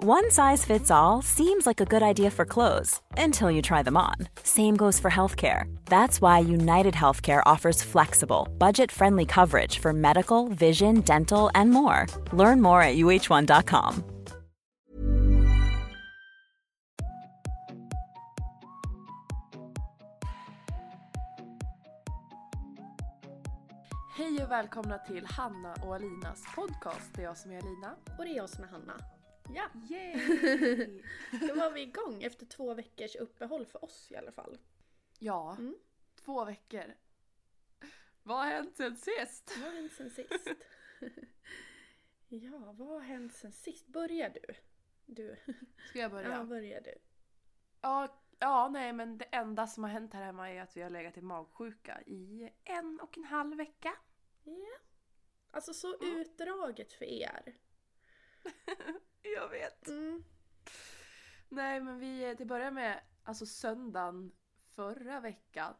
One size fits all seems like a good idea for clothes until you try them on. Same goes for healthcare. That's why United Healthcare offers flexible, budget friendly coverage for medical, vision, dental, and more. Learn more at uh1.com. Hej och välkomna till Hanna och Alinas podcast. Det är jag som är Alina. Och det är jag som är Hanna. Ja, Yay! då var vi igång efter två veckors uppehåll för oss i alla fall. ja, Mm. två veckor. Vad har hänt sen sist? Vad har hänt sen sist? ja, vad har hänt sen sist? Börjar du? Du. Ska jag börja? Ja, börjar du. Ja, ja, nej men det enda som har hänt här hemma är att vi har legat i magsjuka i en och en halv vecka. Ja. Alltså så utdraget för er. Jag vet. Mm. Nej men vi, det börjar med alltså söndagen förra veckan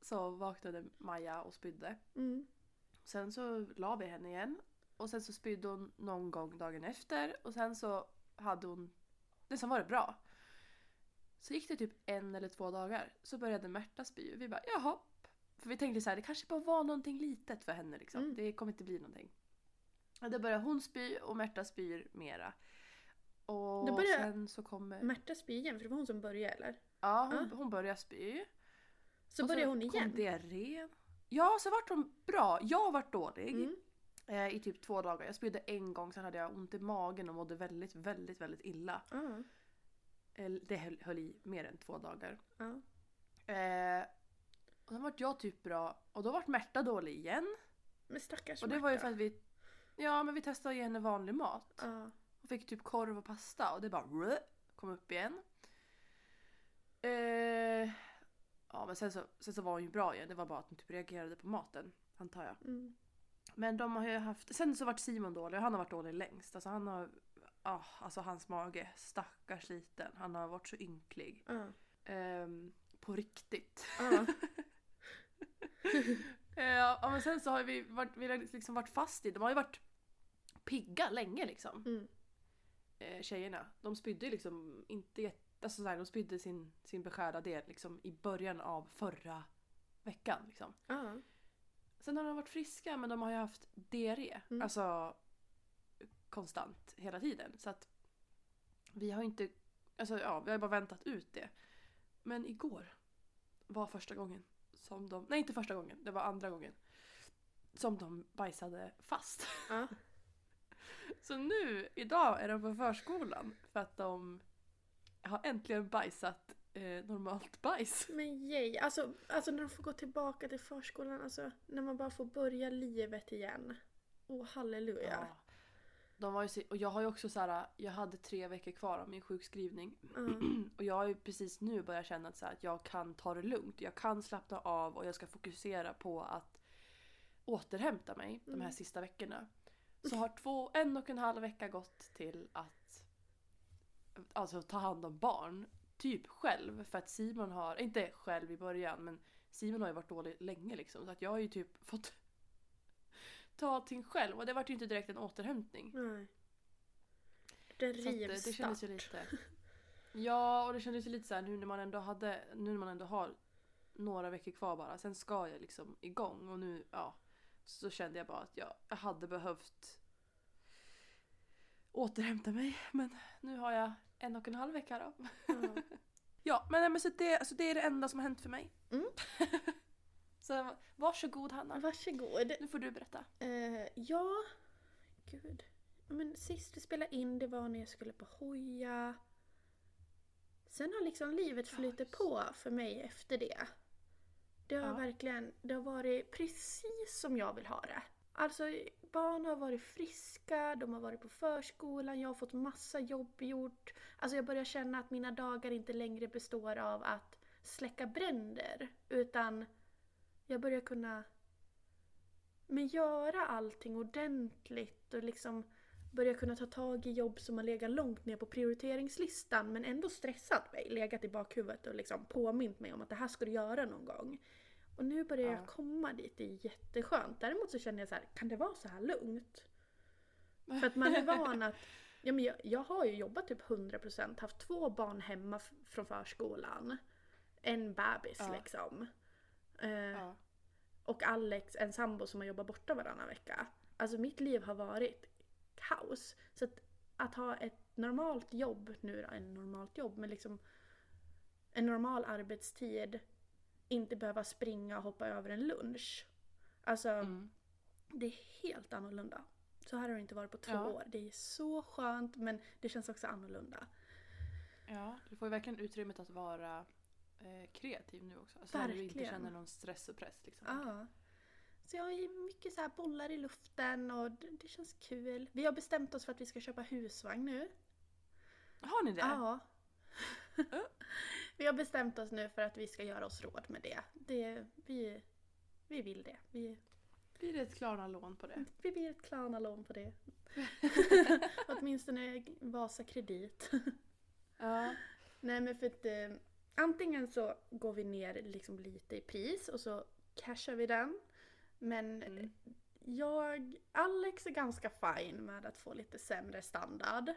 så vaknade Maja och spydde. Mm. Sen så la vi henne igen. Och sen så spydde hon någon gång dagen efter. Och sen så hade hon... Det som var det bra. Så gick det typ en eller två dagar. Så började Märta spy. Vi bara jaha. För vi tänkte så här, det kanske bara var någonting litet för henne liksom. Mm. Det kommer inte bli någonting. Då började hon spy och Märta spyr mera. Och Då börjar sen så kommer... Märta spy igen, för det var hon som började eller? Ja, hon, Ah. hon började spy. Så Och började hon kom igen? diarré. Ja, så vart hon bra. Jag vart dålig. Mm. Eh, I typ två dagar. Jag spydde en gång, sen hade jag ont i magen och mådde väldigt, väldigt, väldigt illa. Ja. Eh, Det höll, höll i mer än två dagar. Ja. Eh, och sen vart jag typ bra och då vart Märta dålig igen. Men stackars Och det var ju för att vi... Ja, men vi testade att ge henne vanlig mat. Ja. Hon fick typ korv och pasta och det bara "Rrr", kom upp igen. Eh, ja, men sen så, sen så var hon ju bra igen. Det var bara att hon typ reagerade på maten, antar jag. Mm. Men de har ju haft... Sen så vart Simon dålig och han har varit dålig längst. Alltså han har... ah, alltså hans mage, stackars liten. Han har varit så ynklig. Ja. Ehm, på riktigt. Ja. Eh, ja men sen så har vi varit, vi har liksom varit fast i... De har ju varit pigga länge liksom. Mm. Eh, tjejerna. De spydde liksom inte jätte... Alltså så här, de spydde sin, sin beskärda del liksom i början av förra veckan liksom. Ja. Sen har de varit friska men de har ju haft diarré. Mm. Alltså konstant hela tiden. Så att vi har inte... Alltså ja, vi har bara väntat ut det. Men igår var första gången som de... Nej inte första gången, det var andra gången. Som de bajsade fast. Ja. Så nu, idag är de på förskolan för att de har äntligen bajsat eh, normalt bajs. Men yay, alltså, alltså när de får gå tillbaka till förskolan, alltså när man bara får börja livet igen. Åh halleluja. Ja. De var ju, och jag har ju också så här, jag hade tre veckor kvar av min sjukskrivning. Ja. Och jag har ju precis nu börjat känna att, så här, att jag kan ta det lugnt. Jag kan slappna av och jag ska fokusera på att återhämta mig de här Mm. sista veckorna. Så har två, en och en halv vecka gått till att alltså, ta hand om barn. Typ själv. För att Simon har, inte själv i början men Simon har ju varit dålig länge liksom. Så att jag har ju typ fått ta allting själv och det vart ju inte direkt en återhämtning. Nej. Det Så att det, kändes ju lite... Ja, och det kändes ju lite så här nu när man ändå hade, nu när man ändå har några veckor kvar bara, sen ska jag liksom igång och nu, ja. Så kände jag bara att jag, jag hade behövt återhämta mig. Men nu har jag en och en halv vecka då. Ja. Ja, men, men så det, alltså det är det enda som har hänt för mig. Mm. så varsågod Hanna. Varsågod. Nu får du berätta. Eh, ja, gud. Men sist vi spelade in det var när jag skulle på hoja. Sen har liksom livet Ja, flutit just på för mig efter det. Det har Ja. verkligen, det har varit precis som jag vill ha det. Alltså barn har varit friska, de har varit på förskolan, jag har fått massa jobb gjort. Alltså jag börjar känna att mina dagar inte längre består av att släcka bränder. Utan jag börjar kunna men göra allting ordentligt och liksom börja kunna ta tag i jobb som har legat långt ner på prioriteringslistan men ändå stressat mig, legat i bakhuvudet och liksom påmint mig om att det här ska du göra någon gång. Och nu börjar Ja. jag komma dit, det är jätteskönt. Däremot så känner jag så här, kan det vara så här lugnt? För att man är van att, ja men jag, jag har ju jobbat typ 100%, haft två barn hemma från förskolan. En bebis Ja. liksom. Eh, Ja. och Alex, en sambo som har jobbat borta varannan vecka. Alltså mitt liv har varit kaos. Så att, att ha ett normalt jobb, nu då, en normalt jobb, men liksom en normal arbetstid, inte behöva springa och hoppa över en lunch. Alltså, Mm. det är helt annorlunda. Så här har det inte varit på två Ja. år. Det är så skönt men det känns också annorlunda. ja, du får ju verkligen utrymmet att vara eh, kreativ nu också. Alltså när du inte Verkligen. känner någon stress och press. Liksom. Ja. Så jag har mycket så här bollar i luften och det, det känns kul. Vi har bestämt oss för att vi ska köpa husvagn nu. Har ni det? Ja. vi har bestämt oss nu för att vi ska göra oss råd med det. det vi, vi vill det. Vi, Blir det ett Klarna-lån på det? vi vill ett Klarna-lån på det. Åtminstone Vasa Kredit. Ja. Nej men för att eh, antingen så går vi ner liksom lite i pris och så cashar vi den. Men Mm. jag, Alex är ganska fin med att få lite sämre standard.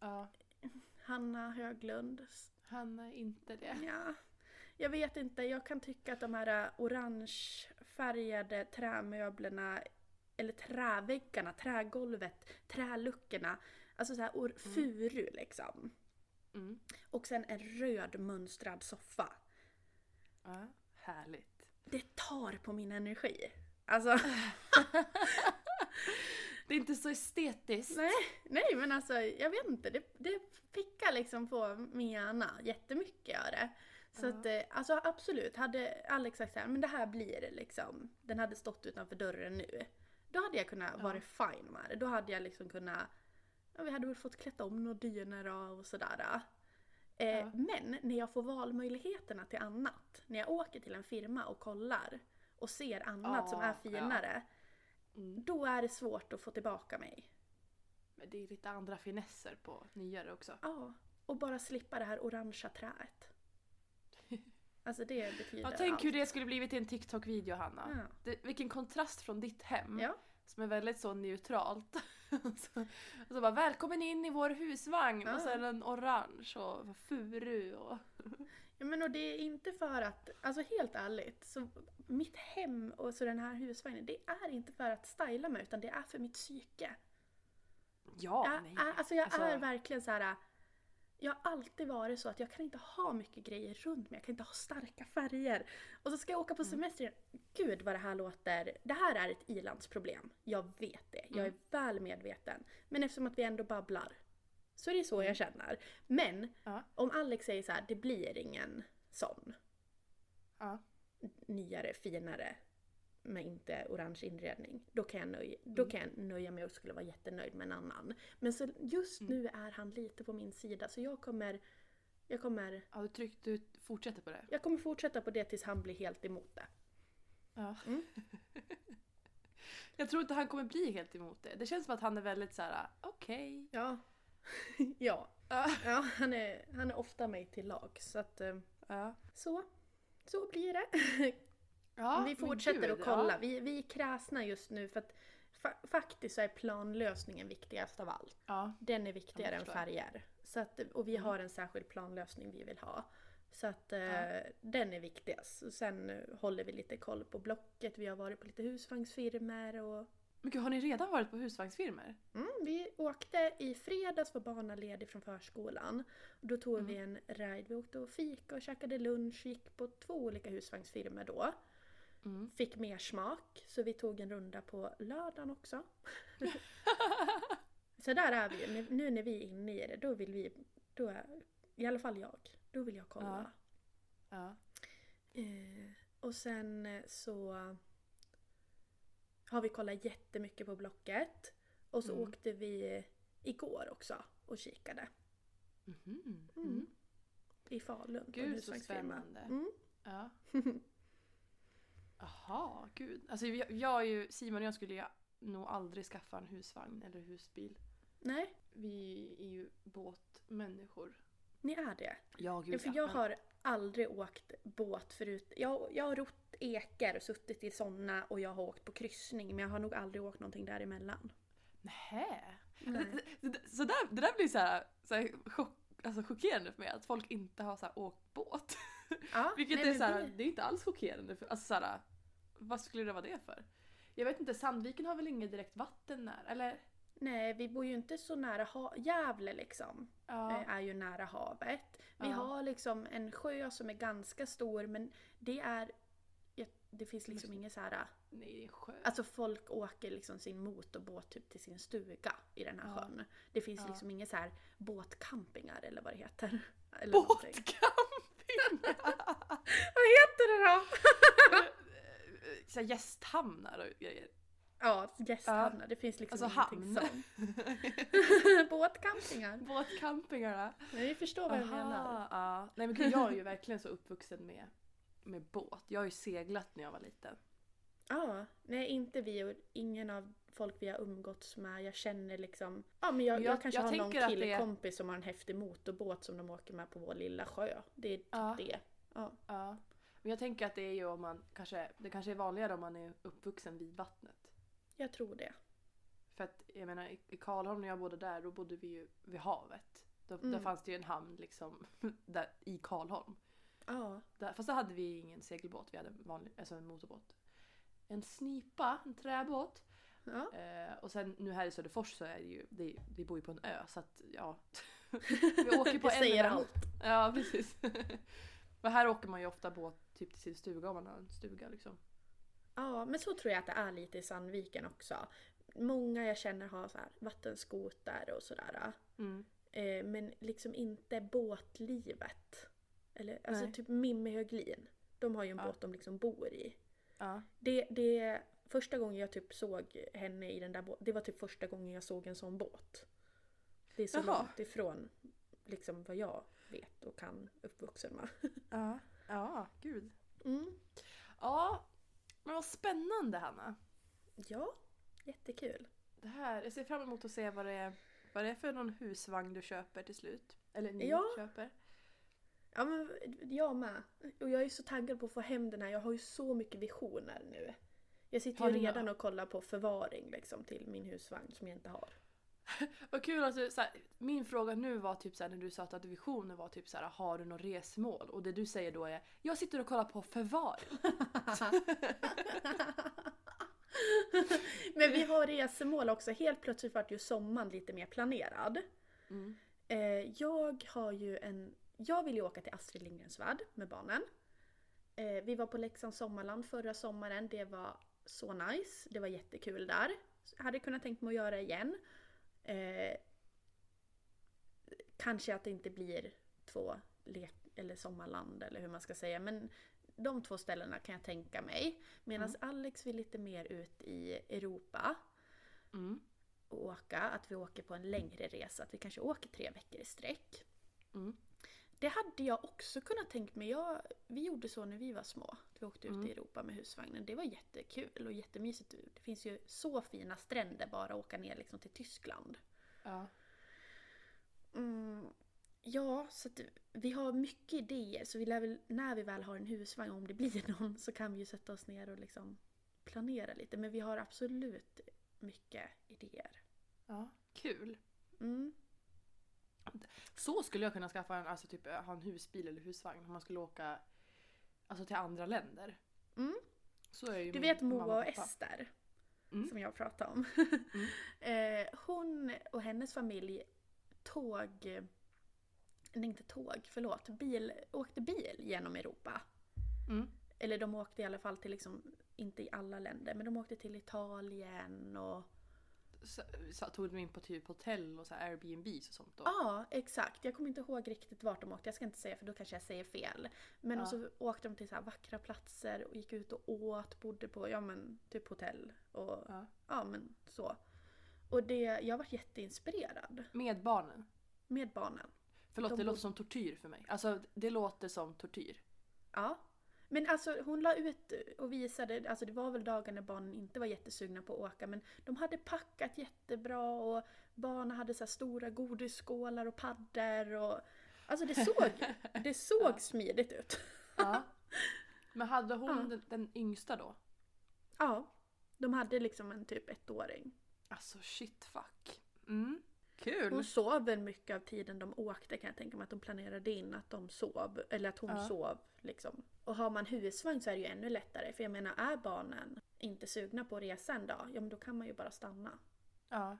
ja. Hanna Höglund, Han är inte det. ja. Jag vet inte, jag kan tycka att de här orangefärgade trämöblerna eller träväggarna, trägolvet, träluckorna. Alltså så här or- furu liksom. Mm. Och sen en röd mönstrad soffa. Ja. Härligt. Det tar på min energi. Alltså, Det är inte så estetiskt. nej, nej men alltså jag vet inte. Det, det pickar liksom på min hjärna jättemycket gör det. Så att, eh, alltså absolut, hade Alex sagt såhär, men det här blir det liksom. Den hade stått utanför dörren nu. Då hade jag kunnat Ja. vara fine med det. Då hade jag liksom kunnat, ja vi hade väl fått klätt om några dynor och sådär. Eh, Ja. Men när jag får valmöjligheterna till annat, när jag åker till en firma och kollar och ser annat som Ja, är finare, Mm. då är det svårt att få tillbaka mig. Men det är lite andra finesser på nyare också. Ja, och bara slippa det här orangea träet. Alltså det betyder Ja, tänk allt. hur det skulle blivit i en TikTok-video Hanna. Ja. Det, vilken kontrast från ditt hem. Ja. Som är väldigt så neutralt. och, så, och så bara välkommen in i vår husvagn och så är den orange och furu och... ja men och det är inte för att, alltså helt ärligt, så mitt hem och så den här husvagnen, det är inte för att styla mig utan det är för mitt psyke. Ja, jag, nej. alltså jag Alltså- är verkligen så här. Jag har alltid varit så att jag kan inte ha mycket grejer runt mig, jag kan inte ha starka färger. Och så ska jag åka Mm. på semester. Gud vad det här låter. Det här är ett ilandsproblem. Jag vet det. Jag är Mm. väl medveten. Men eftersom att vi ändå babblar så är det så jag känner. Men Mm. Ja. om Alex säger så här, det blir ingen sån Ja. nyare, finare med inte orange inredning. Då kan jag nöja, då Mm. kan jag nöja mig och skulle vara jättenöjd med en annan. Men så just Mm. nu är han lite på min sida så jag kommer jag kommer, ja du, tryck, du fortsätter på det. jag kommer fortsätta på det tills han blir helt emot det. Ja. Mm. jag tror inte han kommer bli helt emot det. Det känns som att han är väldigt så här: okej. Ja. ja. Ja. ja han, är, han är ofta mig till lag. Så att, eh, Ja. så. Så blir det. Ja, vi fortsätter gud, att kolla. Ja. Vi, vi är kräsna just nu för att fa- faktiskt så är planlösningen viktigast av allt. ja. Den är viktigare än färger. Så att, och vi har en särskild planlösning vi vill ha. Så att eh, den är viktigast. Och sen håller vi lite koll på Blocket. Vi har varit på lite husvagnsfirmor och Men gud, har ni redan varit på husvagnsfilmer? Mm, vi åkte i fredags var barnen ledig från förskolan. Då tog vi en ride. Vi åkte och fika och käkade lunch. Gick på två olika husvagnsfilmer då. Mm. Fick mer smak. Så vi tog en runda på lördagen också. så där är vi ju. Nu- när vi är inne i det, då vill vi... Då är, I alla fall jag. Då vill jag kolla. Ja. Eh, och sen eh, så har vi kollat jättemycket på Blocket. Och så Mm. åkte vi igår också och kikade. Mhm. Mm. I Falun. Gud så spännande. Mm. Ja. Jaha, gud. Alltså jag, jag är ju, Simon och jag skulle ju nog aldrig skaffa en husvagn eller husbil. Nej, Vi är ju båtmänniskor. ni är det. Ja, gud Ja, för ja. jag Men- har aldrig åkt båt förut. Jag, jag har rott ekar och suttit i såna och jag har åkt på kryssning men jag har nog aldrig åkt någonting däremellan. Nähä. Nej. Det, det, så där, det där blir så här, så här chock, alltså chockerande för mig att folk inte har så här åkt båt. Ja, Vilket nej, är men så här, det- det är inte alls chockerande. För, alltså så här, vad skulle det vara det för? Jag vet inte, Sandviken har väl inget direkt vatten nära? Eller? Nej, vi bor ju inte så nära ha- Gävle liksom. Ja. eh, är ju nära havet. Vi Ja. har liksom en sjö som är ganska stor men det är... Det finns liksom inget så här... Nej, det är en sjö. Alltså folk åker liksom sin motorbåt typ till sin stuga i den här Ja. sjön. Det finns Ja. liksom inga så här båtcampingar eller vad det heter. Eller någonting. Båtcamping! Vad heter det då? Så här gästhamnar och grejer. Ja, gästhamnar. Det finns liksom Alltså hamn. sånt. Båtcampingar. Båtcampingarna. Nej, vi förstår vad jag menar. ja. Nej men jag är ju verkligen så uppvuxen med, med båt. Jag har ju seglat när jag var liten. Ja, nej inte vi och ingen av folk vi har umgåtts med. Jag känner liksom, ja men jag, Jag- jag, kanske jag har någon killkompis som har en häftig motorbåt som de åker med på vår lilla sjö. Det är typ Ja. det. Ja. Ja. Men jag tänker att det är ju om man kanske, det kanske är vanligare om man är uppvuxen vid vattnet. Jag tror det. För att jag menar i Karlholm när jag bodde där då bodde vi ju vid havet. Då, Mm. Där fanns det ju en hamn liksom där, i Karlholm. Ja. Där, fast då hade vi ingen segelbåt, vi hade en vanlig, alltså en motorbåt. En snipa, en träbåt. ja. Eh, och sen nu här i Söderfors så är det ju, det, vi bor ju på en ö så att ja. vi åker på en säger allt. Ja precis. Men här åker man ju ofta båt typ till sin stuga om man har en stuga liksom. Ja, men så tror jag att det är lite i Sandviken också. Många jag känner har så här vattenskoter och sådär. Mm. Eh, men liksom inte båtlivet. Eller alltså Nej. typ Mimmi Höglin. De har ju en Ja. båt de liksom bor i. Ja. Det, det, första gången jag typ såg henne i den där båten, det var typ första gången jag såg en sån båt. Det är så Jaha. långt ifrån liksom vad jag vet och kan uppvuxen med. Ja. Ja, gud. Mm. Ja, men vad spännande Hanna. Ja, jättekul. Det här, jag ser fram emot att se vad det är, vad det är för någon husvagn du köper till slut. Eller ni Ja. köper. Ja men jag med. Och jag är så taggad på att få hem den här, jag har ju så mycket visioner nu. Jag sitter ju redan och kollar på förvaring liksom till min husvagn som jag inte har. Vad kul att du, så här, min fråga nu var typ så här, när du sa att du hade visioner var typ så här, har du något resmål? Och det du säger då är jag sitter och kollar på förvaring. Men vi har resemål också. Helt plötsligt vart ju sommaren lite mer planerad. Mm. Eh, jag har ju en... Jag vill ju åka till Astrid Lindgrens Värld med barnen. Eh, vi var på Leksands sommarland förra sommaren. Det var så nice. Det var jättekul där. Hade kunnat tänkt mig att göra igen. Eh, kanske att det inte blir två lek eller sommarland eller hur man ska säga. Men de två ställena kan jag tänka mig. Medan Alex vill lite mer ut i Europa Mm. och åka. Att vi åker på en längre resa. Att vi kanske åker tre veckor i sträck. Mm. Det hade jag också kunnat tänkt mig. Jag, vi gjorde så när vi var små. Vi åkte ut i Europa med husvagnen. Det var jättekul och jättemysigt. Det finns ju så fina stränder bara att åka ner liksom till Tyskland. Ja. Mm, ja, så att vi har mycket idéer. Så vi lär väl, när vi väl har en husvagn, om det blir någon, så kan vi ju sätta oss ner och liksom planera lite. Men vi har absolut mycket idéer. ja. Kul. Mm. Så skulle jag kunna skaffa en, alltså typ ha en husbil eller husvagn om man skulle åka alltså till andra länder. Mm. Så är ju Du vet Moa och. Ester? Mm. som jag pratade om. eh, hon och hennes familj tåg, nej inte tåg, förlåt, bil, åkte bil genom Europa. Mm. Eller de åkte i alla fall till liksom, inte i alla länder, men de åkte till Italien och Så, så tog de in på typ hotell och så här Airbnbs och sånt då? Ja, exakt. Jag kommer inte ihåg riktigt vart de åkte. Jag ska inte säga för då kanske jag säger fel. Men Ja. och så åkte de till så här vackra platser och gick ut och åt, bodde på, ja men typ hotell och Ja. ja men så. Och det, jag var jätteinspirerad Med barnen? med barnen. Förlåt, De det låter som tortyr för mig. Alltså det låter som tortyr. Ja. Men alltså hon la ut och visade, alltså det var väl dagar när barnen inte var jättesugna på att åka men de hade packat jättebra och barnen hade så stora godisskålar och paddor och Alltså det såg, det såg smidigt ut. Ja. Men hade hon Ja. den, den yngsta då? Ja. De hade liksom en typ ettåring. Alltså shit fuck. Mm. Kul! Hon sov väl mycket av tiden de åkte kan jag tänka mig att de planerade in att de sov. Eller att hon Ja. sov liksom. Och har man husvagn så är det ju ännu lättare. För jag menar är barnen inte sugna på att resa en dag, ja men då kan man ju bara stanna. Ja.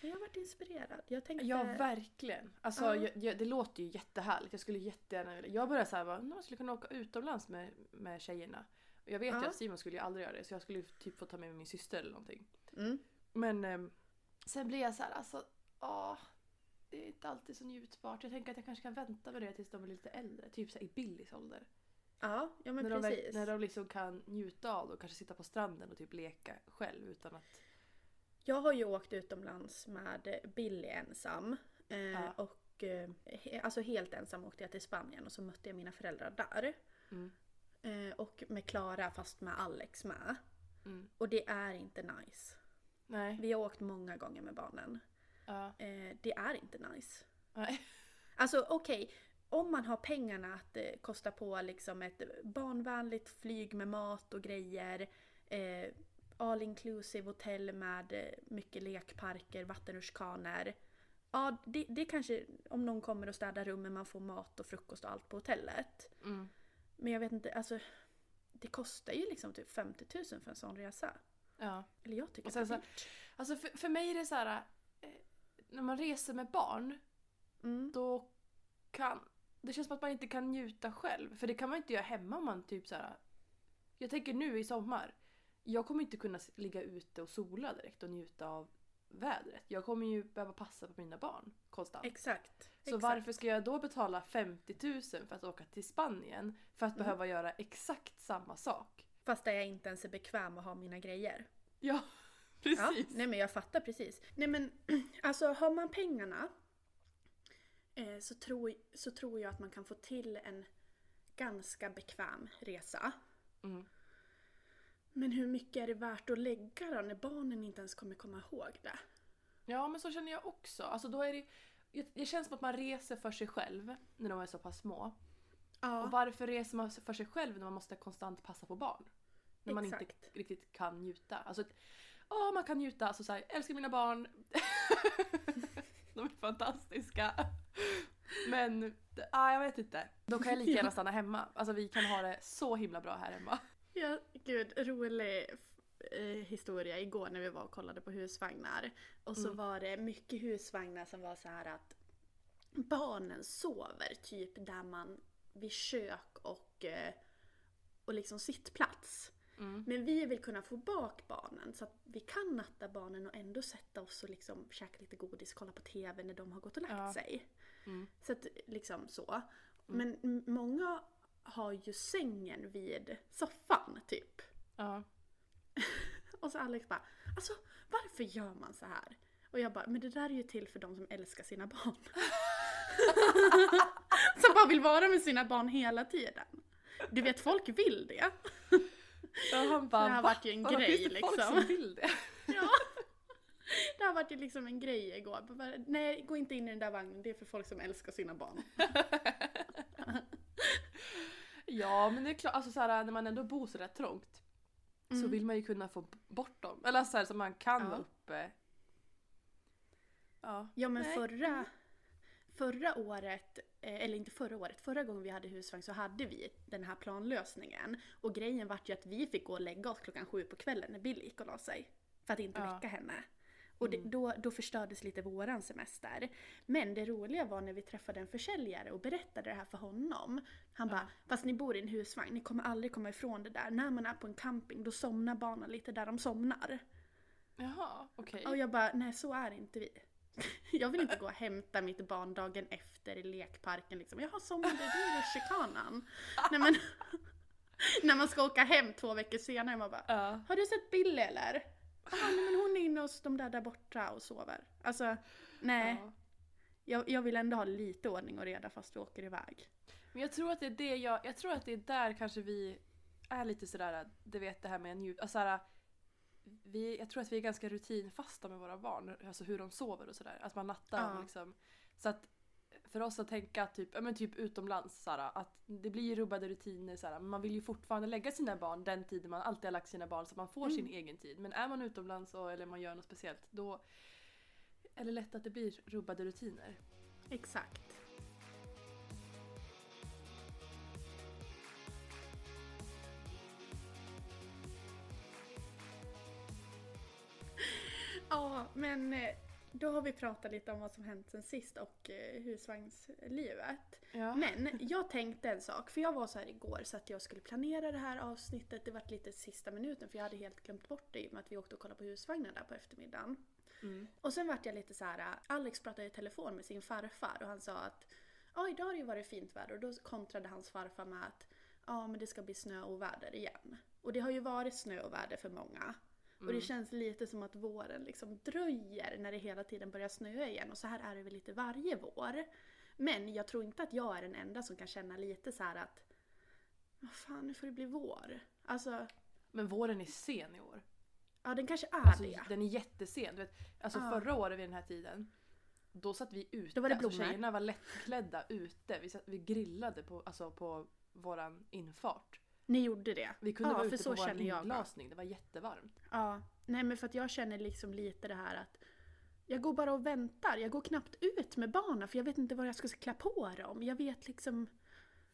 Men jag har varit inspirerad. Jag tänkte... ja, verkligen. Alltså Ja. jag, jag, det låter ju jättehärligt. Jag skulle jättegärna vilja. Jag började såhär bara, "Nå, jag skulle kunna åka utomlands med, med tjejerna. Och jag vet ju Ja. att Simon skulle ju aldrig göra det så jag skulle ju typ få ta med mig min syster eller någonting. Mm. Men ehm, sen blir jag så här, alltså, åh, det är inte alltid så njutbart. Jag tänker att jag kanske kan vänta med det tills de är lite äldre. Typ så i Billys ålder. Ja, ja men när, de, precis. när de liksom kan njuta av det och kanske sitta på stranden och typ leka själv utan att... Jag har ju åkt utomlands med Billy ensam. Eh, Ja. Och eh, alltså helt ensam åkte jag till Spanien och så mötte jag mina föräldrar där. Mm. Eh, och med Klara fast med Alex med. Mm. Och det är inte nice. Nej. Vi har åkt många gånger med barnen. Ja. Eh, det är inte nice. Nej. Alltså okej, om man har pengarna att eh, kosta på liksom ett barnvänligt flyg med mat och grejer. Eh, all inclusive hotell med eh, mycket lekparker, vattenrutschkanor. Ja, det, det kanske om någon kommer och städar rummen, man får mat och frukost och allt på hotellet. Mm. Men jag vet inte, alltså det kostar ju liksom typ 50 000 för en sån resa. Ja. Eller jag tycker Och sen att det är dyrt. Alltså för, för mig är det så här. Eh, när man reser med barn Mm. då kan... Det känns som att man inte kan njuta själv. För det kan man inte göra hemma om man typ så här. Jag tänker nu i sommar. Jag kommer inte kunna ligga ute och sola direkt och njuta av vädret. Jag kommer ju behöva passa på mina barn konstant. Exakt. Så exakt. varför ska jag då betala 50 000 för att åka till Spanien för att Mm. behöva göra exakt samma sak? Fast där jag inte ens är bekväm att ha mina grejer. Ja, Ja, precis. nej men jag fattar precis. Nej men alltså har man pengarna eh, så, tror, så tror jag att man kan få till en ganska bekväm resa. Mm. Men hur mycket är det värt att lägga då när barnen inte ens kommer komma ihåg det? Ja, men så känner jag också. Alltså då är det, det känns som att man reser för sig själv när de är så pass små. Och Ja, varför reser man för sig själv när man måste konstant passa på barn? När man inte riktigt kan njuta. Alltså, ja man kan njuta, alltså såhär, älskar mina barn. de är fantastiska. Men, ja jag vet inte. Då kan jag lika gärna stanna hemma. Alltså vi kan ha det så himla bra här hemma. ja gud, rolig eh, historia igår när vi var och kollade på husvagnar. Och så Mm. var det mycket husvagnar som var så här att barnen sover typ där man vid kök och, eh, och liksom sittplats. Mm. Men vi vill kunna få bak barnen så att vi kan natta barnen och ändå sätta oss och liksom käka lite godis, kolla på TV när de har gått och lagt Ja. sig. Mm. Så att liksom så. Men m- många har ju sängen vid soffan typ. Ja. Och så Alex bara, alltså varför gör man så här? Och jag bara, men det där är ju till för de som älskar sina barn. som bara vill vara med sina barn hela tiden. Du vet, folk vill det. Ja, han bara, Det här "Va? vart ju en Vadå, grej, det folk liksom." som vill det? Ja. Det har varit ju liksom en grej igår. Bara, Nej, gå inte in i den där vagnen, det är för folk som älskar sina barn. Ja men det är klart, alltså så här, när man ändå bor så där trångt så Mm. vill man ju kunna få bort dem. Eller så här så man kan Ja. vara uppe. Ja. Ja men Nej. förra, förra året, eh, eller inte förra året, förra gången vi hade husvagn så hade vi den här planlösningen. Och grejen vart ju att vi fick gå och lägga oss klockan sju på kvällen när Bill gick och la sig. För att inte Ja. väcka henne. Och det, då, då förstördes lite våran semester. Men det roliga var när vi träffade en försäljare och berättade det här för honom. Han bara, fast ni bor i en husvagn, ni kommer aldrig komma ifrån det där. När man är på en camping då somnar barnen lite där de somnar. Jaha, okej. Och jag bara, nej så är inte vi. Jag vill inte gå och hämta mitt barn dagen efter i lekparken liksom. Jag har somnade du i rutschkanan? nej men, när man ska åka hem två veckor senare, man bara, Ja. har du sett Billy eller? Nej, men hon är inne hos de där där borta och sover. Alltså, nej. Ja. Jag, jag vill ändå ha lite ordning och reda fast vi åker iväg. Men jag tror att det är det jag, jag tror att det är där kanske vi är lite sådär, du vet det här med njut, alltså såhär, vi, jag tror att vi är ganska rutinfasta med våra barn, alltså hur de sover och sådär. Att man nattar Ja. dem liksom. Så att för oss att tänka typ, ja, men typ utomlands, såhär, att det blir ju rubbade rutiner, såhär, men man vill ju fortfarande lägga sina barn den tiden man alltid har lagt sina barn så att man får sin egen tid. Men är man utomlands och, eller man gör något speciellt då är det lätt att det blir rubbade rutiner. Exakt. Ja, men eh, då har vi pratat lite om vad som hänt sen sist och eh, husvagnslivet. Ja. Men jag tänkte en sak, för jag var så här igår så att jag skulle planera det här avsnittet. Det var lite sista minuten för jag hade helt glömt bort det i och med att vi åkte och kollade på husvagnen där på eftermiddagen. Mm. Och sen vart jag lite så här. Alex pratade i telefon med sin farfar och han sa att ja idag har det ju varit fint väder och då kontrade hans farfar med att ja men det ska bli snö och väder igen. Och det har ju varit snö och väder för många. Och det känns lite som att våren liksom dröjer när det hela tiden börjar snöa igen och så här är det väl lite varje vår. Men jag tror inte att jag är den enda som kan känna lite så här att vad fan nu får det bli vår. Alltså, Men våren är sen i år. ja den kanske är Alltså, det. Den är jättesen. Du vet, alltså Ja. förra året vid den här tiden då satt vi ute. Då var det alltså, tjejerna var lättklädda ute. Vi, satt, vi grillade på, alltså, på våran infart. Ni gjorde det? Vi kunde ja, vara för ute så på jag. inglasning. Det var jättevarmt. Ja, nej men för att jag känner liksom lite det här att jag går bara och väntar. Jag går knappt ut med barnen för jag vet inte vad jag ska klä på dem. Jag vet liksom...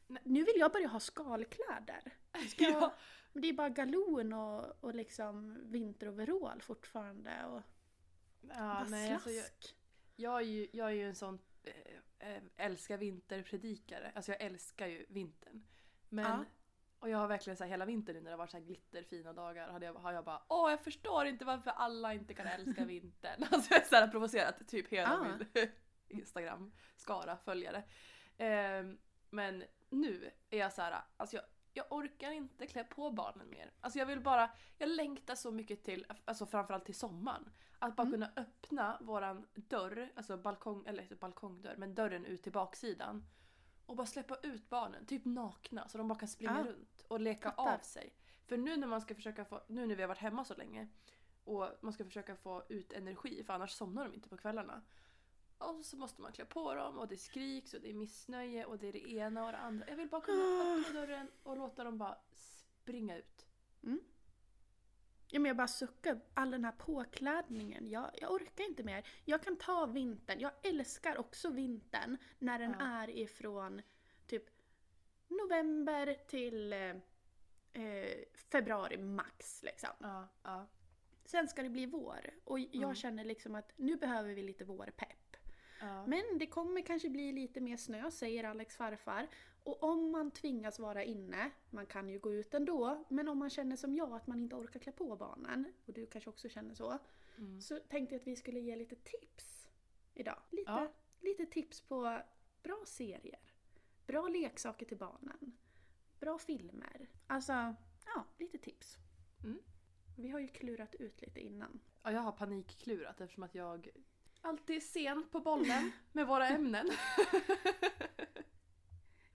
Nej. Nu vill jag börja ha skalkläder. Ska Ja. men det är bara galon och, och liksom vinteroverall fortfarande och Ja, nej, alltså, jag, slask. jag, är ju, jag är ju en sån äh, äh, älskar vinterpredikare. Alltså jag älskar ju vintern. Men Ja. Och jag har verkligen så här, hela vintern nu när det har varit så här glitterfina dagar hade jag, har jag bara Åh jag förstår inte varför alla inte kan älska vintern. Alltså jag har så här provocerat typ hela Ah. min Instagram skara följare. Ehm, men nu är jag så här, alltså jag, jag orkar inte klä på barnen mer. Alltså jag vill bara, jag längtar så mycket till, alltså framförallt till sommaren. Att bara kunna öppna våran dörr, alltså balkong, eller balkongdörr, men dörren ut till baksidan. Och bara släppa ut barnen, typ nakna, så de bara kan springa Ja. runt och leka Fattar. av sig. För nu när man ska försöka få, nu när vi har varit hemma så länge och man ska försöka få ut energi för annars somnar de inte på kvällarna. Och så måste man klä på dem och det skriks och det är missnöje och det är det ena och det andra. Jag vill bara kunna öppna dörren och låta dem bara springa ut. Ja, men jag bara suckar. All den här påklädningen. Jag, jag orkar inte mer. Jag kan ta vintern. Jag älskar också vintern när den Ja. är ifrån typ november till eh, eh, februari max. Liksom. Ja, ja. Sen ska det bli vår. Och jag Mm. känner liksom att nu behöver vi lite vårpepp. ja. Men det kommer kanske bli lite mer snö, säger Alex farfar. Och om man tvingas vara inne, man kan ju gå ut ändå, men om man känner som jag att man inte orkar klä på barnen, och du kanske också känner så, Mm. så tänkte jag att vi skulle ge lite tips idag. Lite, Ja. lite tips på bra serier, bra leksaker till barnen, bra filmer. Alltså, ja, lite tips. Mm. Vi har ju klurat ut lite innan. ja, jag har panikklurat eftersom att jag alltid är sen på bollen med våra ämnen.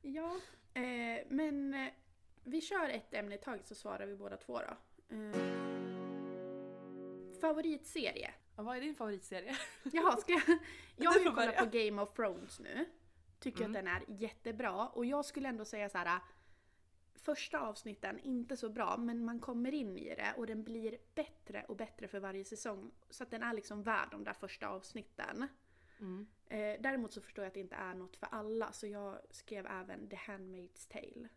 Ja, eh, men eh, vi kör ett ämne i taget så svarar vi båda två då. Eh, favoritserie? Ja, vad är din favoritserie? Jaha, ska jag? Jag har ju kollat på Game of Thrones nu. Tycker Mm. att den är jättebra och jag skulle ändå säga så här. Första avsnitten, inte så bra, men man kommer in i det och den blir bättre och bättre för varje säsong. Så att den är liksom värd de där första avsnitten. Mm. Eh, däremot så förstår jag att det inte är något för alla, så jag skrev även The Handmaid's Tale.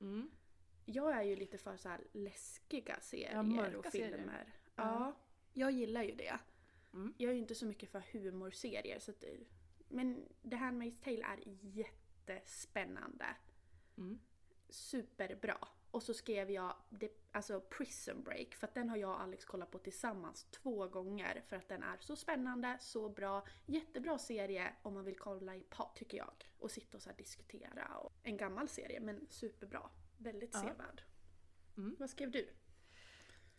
Mm. Jag är ju lite för så här läskiga serier Ja, och serier. filmer. Ja. Ja. Jag gillar ju det. Mm. Jag är ju inte så mycket för humorserier. Så att, men The Handmaid's Tale är jättespännande. Mm. Superbra. Och så skrev jag det, alltså Prison Break för att den har jag och Alex kollat på tillsammans två gånger för att den är så spännande, så bra. Jättebra serie om man vill kolla i par tycker jag. Och sitta och så diskutera. Och en gammal serie men superbra. Väldigt sevärd. Mm. Vad skrev du?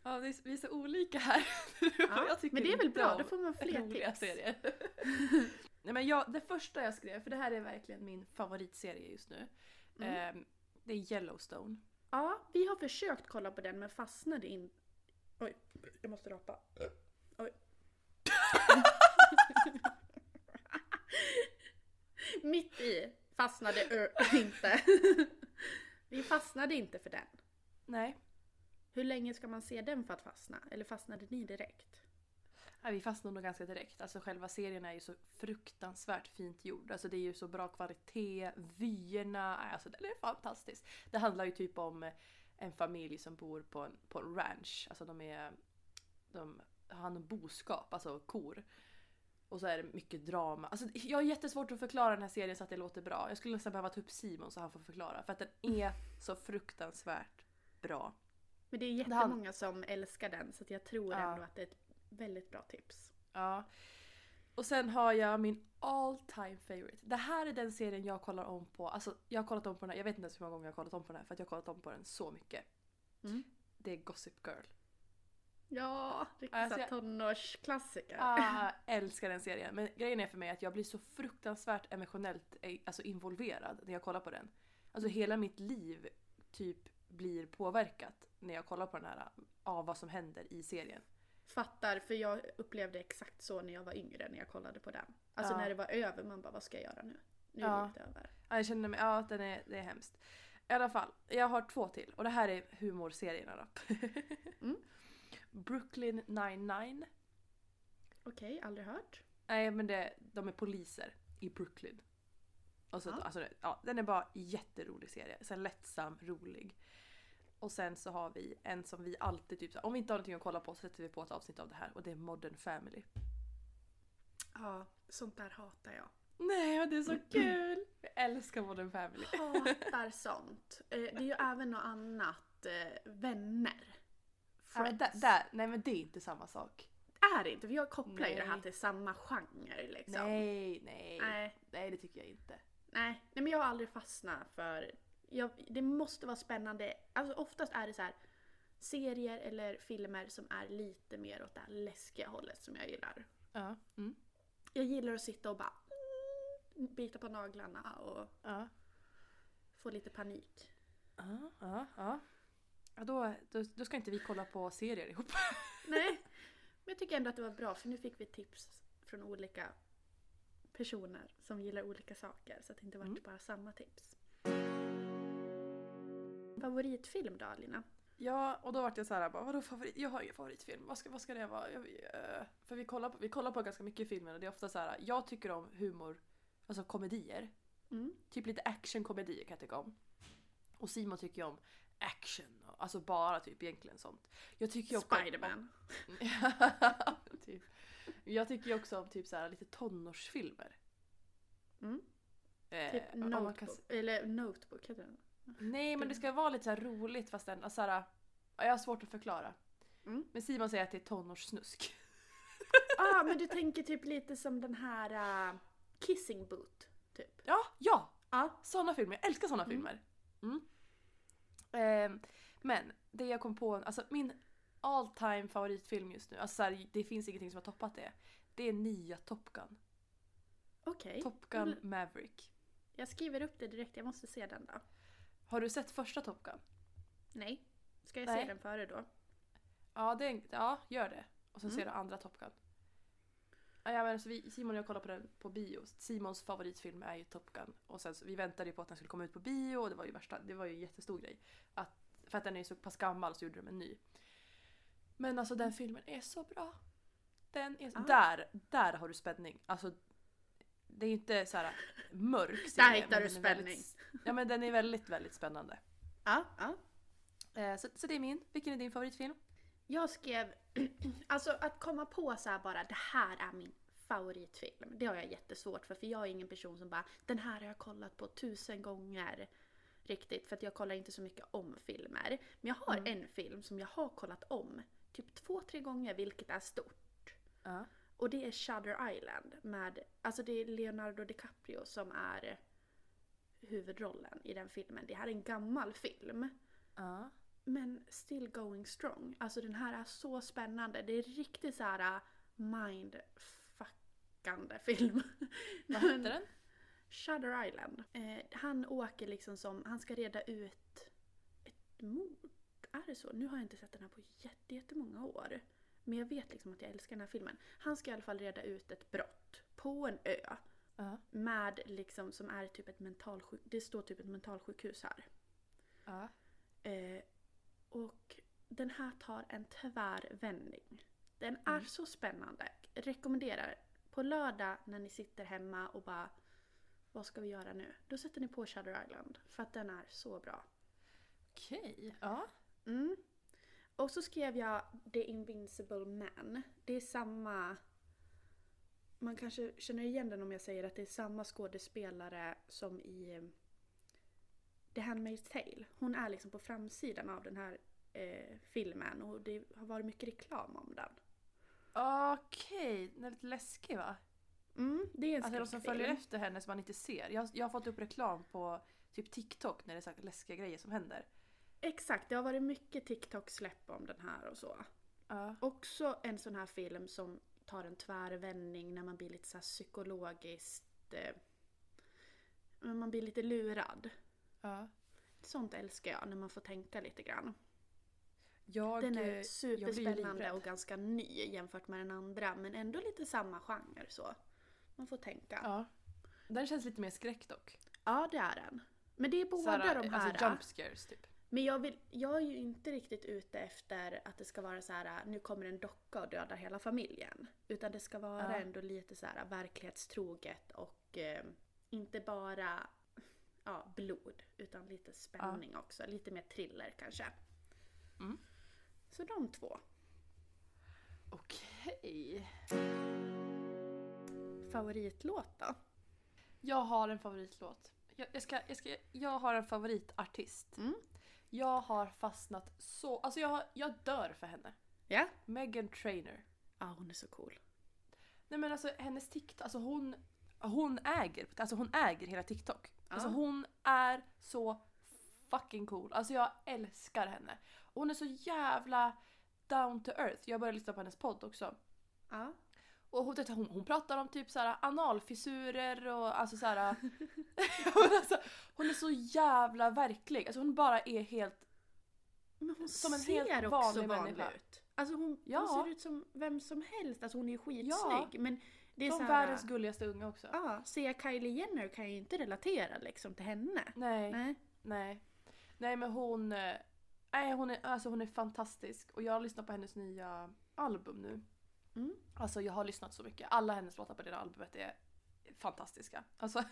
Ja, är, vi är så olika här. Ja, men det är väl bra, då får man fler tips. serier. Nej, men jag, det första jag skrev, för det här är verkligen min favoritserie just nu. Mm. Eh, det är Yellowstone. Ja, vi har försökt kolla på den men fastnade in... Oj, jag måste rapa. Oj. Mitt i fastnade inte. vi fastnade inte för den. Nej, Hur länge ska man se den för att fastna? Eller fastnade ni direkt? Ja, vi fastnade nog ganska direkt. Alltså själva serien är ju så fruktansvärt fint gjord. Alltså det är ju så bra kvalitet, vyerna, alltså den är fantastisk. Det handlar ju typ om en familj som bor på en, på en ranch. Alltså de är... De har hand om boskap, alltså kor. Och så är det mycket drama. Alltså jag har jättesvårt att förklara den här serien så att det låter bra. Jag skulle nästan behöva ta upp Simon så han får förklara. För att den är så fruktansvärt bra. Men det är jättemånga som älskar den så jag tror Ja. ändå att det är ett väldigt bra tips. Ja. Och sen har jag min all time favorite. Det här är den serien jag kollar om på. Alltså jag har kollat om på den här, jag vet inte ens hur många gånger jag har kollat om på den här för att jag har kollat om på den så mycket. Mm. Det är Gossip Girl. Ja, riktigt Alltså, jag- tonårsklassiker. Ah, älskar den serien. Men grejen är för mig att jag blir så fruktansvärt emotionellt eh, alltså, involverad när jag kollar på den. Alltså hela mitt liv typ blir påverkat när jag kollar på den här av vad som händer i serien. Fattar, för jag upplevde exakt så när jag var yngre när jag kollade på den. Alltså Ja. när det var över, man bara vad ska jag göra nu? Nu är Ja. livet över. Ja, jag känner mig, ja den är, det är hemskt. I alla fall, jag har två till och det här är humorserierna då. Mm. Brooklyn 99. Okej, aldrig hört. Nej men det, de är poliser i Brooklyn. Och så, Ja. alltså, det- ja, den är bara jätterolig serie. Så lättsam, rolig. Och sen så har vi en som vi alltid typ om vi inte har någonting att kolla på så sätter vi på ett avsnitt av det här och det är Modern Family. Ja, sånt där hatar jag. Nej men det är så kul! Jag älskar Modern Family. Hatar sånt. Eh, Det är ju även något annat. eh, Vänner. Ja, Friends. där, där, nej men det är inte samma sak. Är det inte, för jag kopplar ju det här Nej. till samma genre liksom. Nej, nej. Nej. Nej det tycker jag inte. Nej, nej men jag har aldrig fastnat för... Jag, det måste vara spännande. Alltså oftast är det så här serier eller filmer som är lite mer åt det här läskiga hållet som jag gillar. Ja. Mm. Jag gillar att sitta och bara mm, bita på naglarna och Ja. få lite panik. Ja, ja, ja. ja då, då, då ska inte vi kolla på serier ihop. Nej, men jag tycker ändå att det var bra för nu fick vi tips från olika personer som gillar olika saker så att det inte vart Mm. bara samma tips. Favoritfilm då Alina? Ja, och då vart jag såhär, bara, vadå favorit? Jag har ingen favoritfilm. Vad ska, vad ska det vara? Jag, eh, för vi kollar, på, vi kollar på ganska mycket filmer och det är ofta så här. jag tycker om humor, alltså komedier. Mm. Typ lite actionkomedier kan jag tycka om. Och Simon tycker ju om action, alltså bara typ egentligen sånt. Jag tycker också om- Spiderman. typ. Jag tycker ju också om typ så här, lite tonårsfilmer. Mm. Eh, Typ om man kan notebook, eller notebook heter den. Nej men det ska vara lite så roligt fast ändå så här, ja, jag har svårt att förklara. Mm. Men Simon säger att det är tonårssnusk. Ah, men du tänker typ lite som den här uh, Kissing Boot, typ. Ja, ja! Ja. Såna filmer, jag älskar såna Mm. filmer. Mm. Ehm, men det jag kom på, alltså min all time favoritfilm just nu, alltså så här, det finns ingenting som har toppat det. Det är nya Top Gun. Okej. Top Gun Mm. Maverick. Jag skriver upp det direkt, jag måste se den då. Har du sett första Top Gun? Nej. Ska jag Nej. se den före då? Ja, det ja gör det. Och sen Mm. ser du andra Top Gun. Ja, men alltså vi, Simon och jag kollade på den på bio. Simons favoritfilm är ju Top Gun. Och sen så, vi väntade ju på att den skulle komma ut på bio och det var ju värsta, det var ju en jättestor grej. Att, för att den är ju så pass gammal så gjorde de en ny. Men alltså den filmen är så bra. Den är så, Ah. där, där har du spänning. Alltså det är ju inte så här mörk Där serie, hittar men du spänning. Väldigt, ja men den är väldigt, väldigt spännande. Ja, ja. Eh, så, så det är min. Vilken är din favoritfilm? Jag skrev, alltså att komma på så bara det här är min favoritfilm. Det har jag jättesvårt för, för jag är ingen person som bara den här har jag kollat på tusen gånger. Riktigt, för att jag kollar inte så mycket om filmer. Men jag har en film som jag har kollat om typ två, tre gånger, vilket är stort. Ja. Och det är Shutter Island med, alltså det är Leonardo DiCaprio som är huvudrollen i den filmen. Det här är en gammal film. Ja. Men still going strong. Alltså den här är så spännande. Det är riktigt så här mindfuckande film. Vad hette den? Shutter Island. Eh, han åker liksom som, han ska reda ut ett mord. Är det så? Nu har jag inte sett den här på jätte- jättemånga år. Men jag vet liksom att jag älskar den här filmen. Han ska i alla fall reda ut ett brott på en ö. Ja. Med liksom som är typ ett mentalsjuk... Det står typ ett mentalsjukhus här. Ja. Eh, och den här tar en tvärvändning. Den är så spännande. Rekommenderar. På lördag när ni sitter hemma och bara vad ska vi göra nu? Då sätter ni på Shutter Island. För att den är så bra. Okej. Ja. Mm. Och så skrev jag The Invincible Man. Det är samma... Man kanske känner igen den om jag säger att det är samma skådespelare som i eh, The Handmaid's Tale. Hon är liksom på framsidan av den här eh, filmen och det har varit mycket reklam om den. Okej, den är lite läskig va? Mm, det är en Alltså de som följer efter henne som man inte ser. Jag, jag har fått upp reklam på typ TikTok när det är så läskiga grejer som händer. Exakt, det har varit mycket TikTok-släpp om den här och så. Ja. Också en sån här film som tar en tvärvändning när man blir lite så psykologiskt... Eh, man blir lite lurad. Ja. Sånt älskar jag, när man får tänka lite grann. Jag, Den eh, är ju superspännande och ganska ny jämfört med den andra, men ändå lite samma genre så. Man får tänka. Ja, Ja. Den känns lite mer skräck dock. det är den. Men det är båda Såhär, de här. Alltså jump scares typ. Men jag, vill, jag är ju inte riktigt ute efter att det ska vara så här: nu kommer en docka och dödar hela familjen. Utan det ska vara Ja. ändå lite så här verklighetstroget och eh, inte bara ja, blod. Utan lite spänning också. Lite mer thriller kanske. Mm. Så de två. Okej. Favoritlåt då? Jag har en favoritlåt. Jag, jag, ska, jag, ska, jag har en favoritartist. Mm. Jag har fastnat så... Alltså jag, jag dör för henne. Ja? Megan Trainer. Ja, hon är så cool. Nej men alltså hennes TikTok, alltså hon, hon äger, alltså hon äger hela TikTok. Alltså Ja. hon är så fucking cool. Alltså jag älskar henne. Hon är så jävla down to earth. Jag började lyssna på hennes podd också. Ja. Och hon, hon, hon pratar om typ såhär analfissurer och alltså såhär... hon, alltså, hon är så jävla verklig. Alltså hon bara är helt... Men hon Som en ser helt också vanlig vanlig ut. Alltså hon, Ja. hon ser ut som vem som helst. Alltså hon är ju skitsnygg. Men det är Som så här, världens gulligaste unga också. Ja, ser jag Kylie Jenner kan jag ju inte relatera liksom till henne. Nej. Nej. Nej. Nej men hon... eh, Nej hon är, alltså hon är fantastisk och jag har lyssnat på hennes nya album nu. Mm. Alltså jag har lyssnat så mycket. Alla hennes låtar på det här albumet är fantastiska. Alltså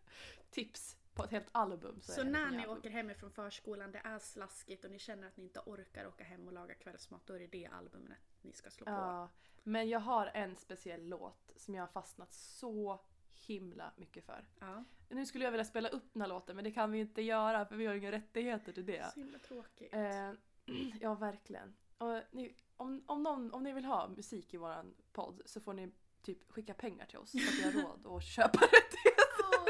tips på ett helt album. Så, Så när ni album. åker hemifrån förskolan, det är slaskigt och ni känner att ni inte orkar åka hem och laga kvällsmat, då är det det albumet ni ska slå på. Ja, men jag har en speciell låt som jag har fastnat så himla mycket för. Ja. Nu skulle jag vilja spela upp den här låten men det kan vi inte göra för vi har inga rättigheter till det. Så himla tråkigt. Eh, ja, verkligen. Och ni, om, om, någon, om ni vill ha musik i våran podd så får ni typ skicka pengar till oss så att vi har råd att köpa rättigheter. Åh,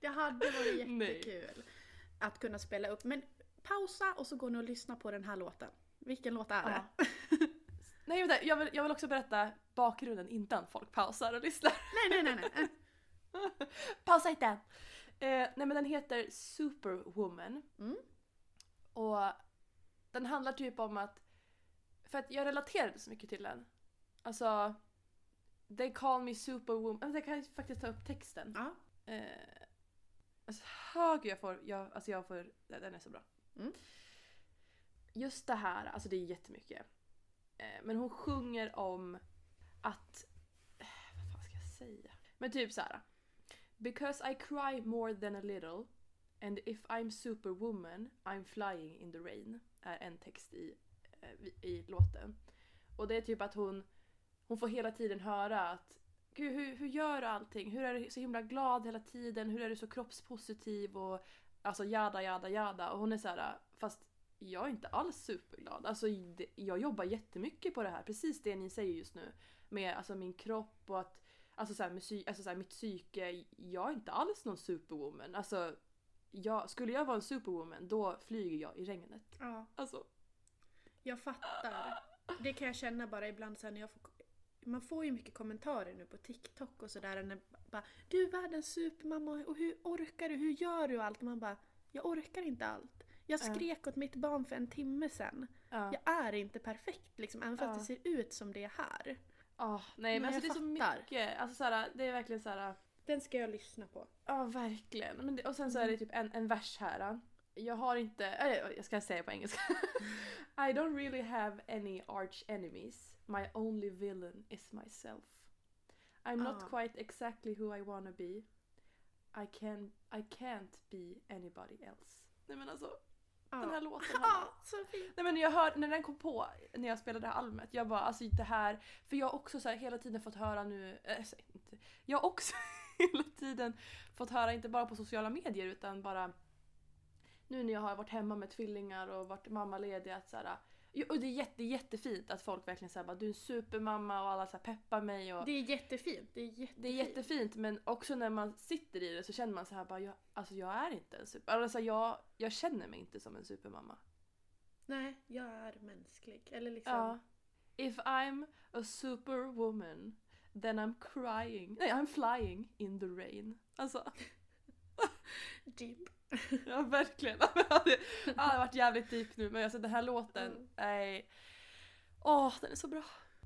det hade varit Nej. jättekul att kunna spela upp. Men pausa och så går ni och lyssnar på den här låten. Vilken låt är det? Ja. Nej vänta, jag vill, jag vill också berätta bakgrunden innan folk pausar och lyssnar. Nej, nej, nej, nej. Pausa inte! Eh, nej men den heter Superwoman. Mm. Och den handlar typ om att... För att jag relaterade så mycket till den. Alltså... They call me superwoman. Alltså, jag kan faktiskt ta upp texten. Ja. Eh, alltså, gud, jag får... Jag, alltså jag får... Den är så bra. Mm. Just det här, alltså det är jättemycket. Eh, men hon sjunger om att... Eh, vad fan ska jag säga? Men typ så här. Because I cry more than a little and if I'm superwoman I'm flying in the rain är en text i i- i låten. Och det är typ att hon, hon får hela tiden höra att Gud, hur, hur gör du allting? Hur är du så himla glad hela tiden? Hur är du så kroppspositiv? Och alltså jada, jada, jada. Och hon är så här, fast jag är inte alls superglad. Alltså jag jobbar jättemycket på det här, precis det ni säger just nu. Med alltså min kropp och att, alltså så här, med alltså så här, mitt psyke. Jag är inte alls någon superwoman. Alltså, jag, skulle jag vara en superwoman då flyger jag i regnet. Ja, Alltså, jag fattar. Det kan jag känna bara ibland sen när jag får... Man får ju mycket kommentarer nu på TikTok och sådär. när bara, Du är världens supermamma och hur orkar du? Hur gör du allt? Och man bara, jag orkar inte allt. Jag Ja. skrek åt mitt barn för en timme sen. ja. Jag är inte perfekt liksom, även fast Ja. det ser ut som det är här. Ah, nej men, Men alltså det är så mycket. Alltså såhär, det är verkligen såhär. Den ska jag lyssna på. Ja verkligen. Men det, och sen så är det typ en, en vers här. Jag har inte, äh, jag ska säga på engelska. I don't really have any arch enemies. My only villain is myself. I'm not Ah. quite exactly who I wanna be. I can I can't be anybody else. Nej men alltså, den här låten. har bara- Ja, så fint. Nej men jag hör, när den kom på när jag spelade det här albumet, jag bara alltså det här, för jag har också så här hela tiden fått höra nu, äh, jag har också hela tiden fått höra inte bara på sociala medier utan bara nu när jag har varit hemma med tvillingar och varit mammaledig att så här, jo, och det är jätte, jättefint att folk verkligen säger bara du är en supermamma och alla så peppar mig och Det är jättefint. Det är jättefint. det är jättefint men också när man sitter i det så känner man så här bara jag, alltså jag är inte en super, alltså jag, jag känner mig inte som en supermamma. Nej, jag är mänsklig. Eller liksom... Ja. If I'm a superwoman then I'm crying, nej I'm flying in the rain. Alltså, Deep. ja verkligen. Ja, det har varit jävligt deep nu men alltså den här låten, Mm. nej. Åh, den är så bra.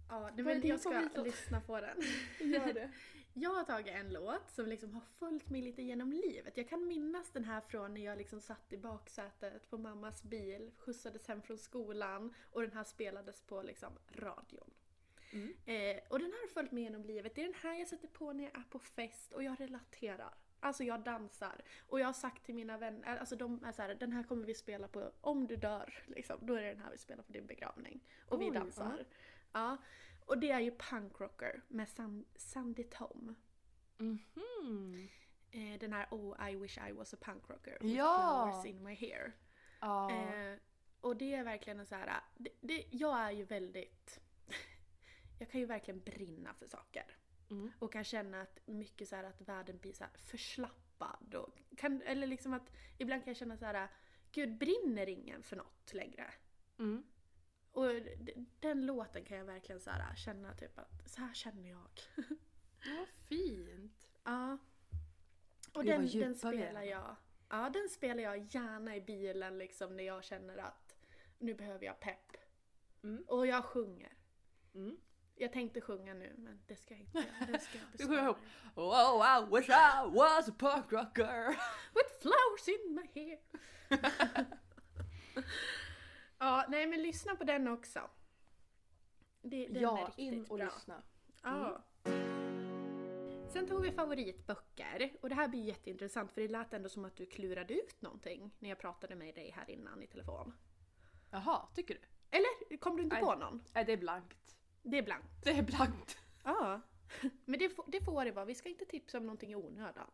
Ja, det men jag ska favoritlåt? lyssna på den. Gör det. Jag har tagit en låt som liksom har följt mig lite genom livet. Jag kan minnas den här från när jag liksom satt i baksätet på mammas bil, skjutsades hem från skolan och den här spelades på liksom radion. Mm. Eh, och den här har följt mig genom livet. Det är den här jag sätter på när jag är på fest och jag relaterar. Alltså jag dansar. Och jag har sagt till mina vänner, alltså de är så här, den här kommer vi spela på om du dör. Liksom. Då är det den här vi spelar på din begravning. Och vi Oj, dansar. Ja. Och det är ju Punkrocker med San- Sandy Tom. Mhm. Eh, den här Oh I wish I was a punkrocker with Ja! flowers in my hair. Ja. Eh, och det är verkligen en så här, det, det, jag är ju väldigt, jag kan ju verkligen brinna för saker. Mm. Och kan känna att mycket så här att världen blir så förslappad. Och kan, eller liksom att ibland kan jag känna så här, gud brinner ingen för något längre? Mm. Och den låten kan jag verkligen så här känna typ att så här känner jag. Var fint. Ja. Och vad den, den spelar jag. Ja, den spelar jag gärna i bilen liksom när jag känner att nu behöver jag pepp. Mm. Och jag sjunger. Mm. Jag tänkte sjunga nu men det ska jag inte göra. Det ska jag Vi sjunger ihop. Oh I wish I was a punk rocker. With flowers in my hair. ja, nej men lyssna på den också. Det, den är Ja, riktigt in och bra. lyssna. Ja. Sen tog vi favoritböcker och det här blir jätteintressant för det lät ändå som att du klurade ut någonting när jag pratade med dig här innan i telefon. Jaha, tycker du? Eller kom du inte Nej. på någon? Nej, det är blankt. Det är blankt. Det är blankt. Ja. Men det, får- det får det vara, vi ska inte tipsa om någonting i onödan.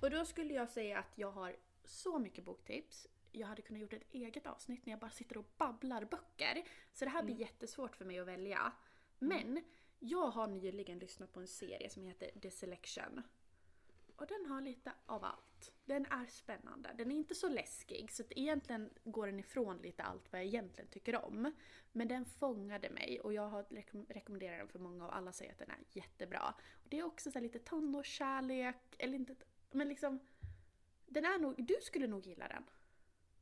Och då skulle jag säga att jag har så mycket boktips. Jag hade kunnat gjort ett eget avsnitt när jag bara sitter och babblar böcker. Så det här blir jättesvårt för mig att välja. Men jag har nyligen lyssnat på en serie som heter The Selection. Och den har lite av allt. Den är spännande. Den är inte så läskig så att egentligen går den ifrån lite allt vad jag egentligen tycker om. Men den fångade mig och jag har rekom- rekommenderat den för många och alla säger att den är jättebra. Och det är också så här lite tonårskärlek, eller inte, men liksom den är nog, du skulle nog gilla den.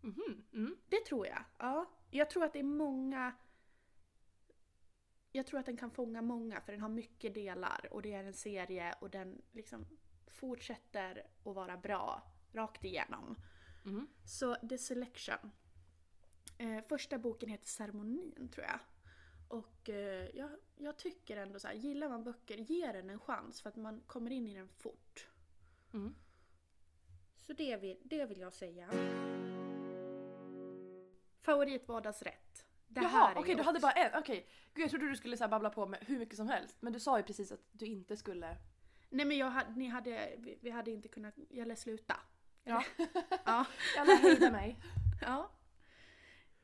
Mhm. Mm. Det tror jag. Ja. Jag tror att det är många... Jag tror att den kan fånga många för den har mycket delar och det är en serie och den liksom fortsätter att vara bra rakt igenom. Mm. Så The Selection. Eh, första boken heter Ceremonin tror jag. Och eh, jag, jag tycker ändå så här, gillar man böcker, ge den en chans för att man kommer in i den fort. Mm. Så det vill, det vill jag säga. Favoritvardagsrätt. Det Jaha, okej ju du hade bara en. Okej. Gud jag trodde du skulle så babbla på med hur mycket som helst. Men du sa ju precis att du inte skulle... Nej men jag ni hade, vi, vi hade inte kunnat, eller sluta. Ja. Ja. Alla hejda mig. ja.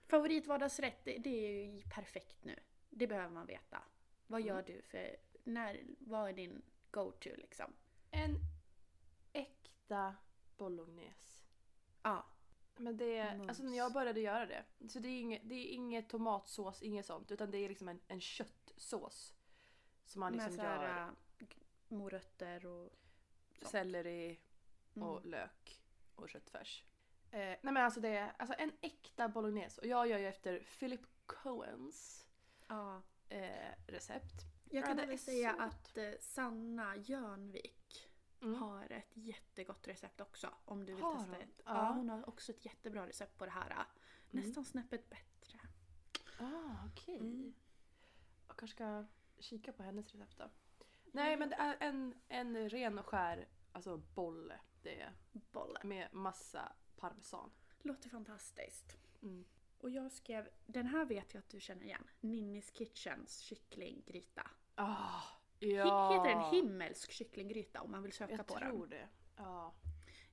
Favoritvardagsrätt, det, det är ju perfekt nu. Det behöver man veta. Vad gör Mm. du för, när, vad är din go-to liksom? En äkta bolognese. Ja. Men det, Mums. alltså när jag började göra det, så det är inget, det är inget tomatsås, inget sånt, utan det är liksom en, en köttsås. Som man liksom med gör äh, morötter och sånt. selleri och Mm. lök och köttfärs. Eh, nej men alltså det är alltså en äkta bolognese och jag gör ju efter Philip Cohens Ja. eh, recept. Jag Ja, kan det väl säga att eh, Sanna Jörnvik Mm. har ett jättegott recept också. Om du vill Har testa hon? ett. Ja. Ja, hon har också ett jättebra recept på det här. äh, Nästan snäppet bättre. Ah, okej. Mm. Jag kanske ska kika på hennes recept då. Nej men det är en, en ren och skär alltså bolle. Det är Bolle. med massa parmesan. Låter fantastiskt. Mm. Och jag skrev, den här vet jag att du känner igen. Ninnis Kitchens kycklinggryta. Ah, ja. Heter den himmelsk kycklinggryta om man vill söka Jag på tror den? det. Ja.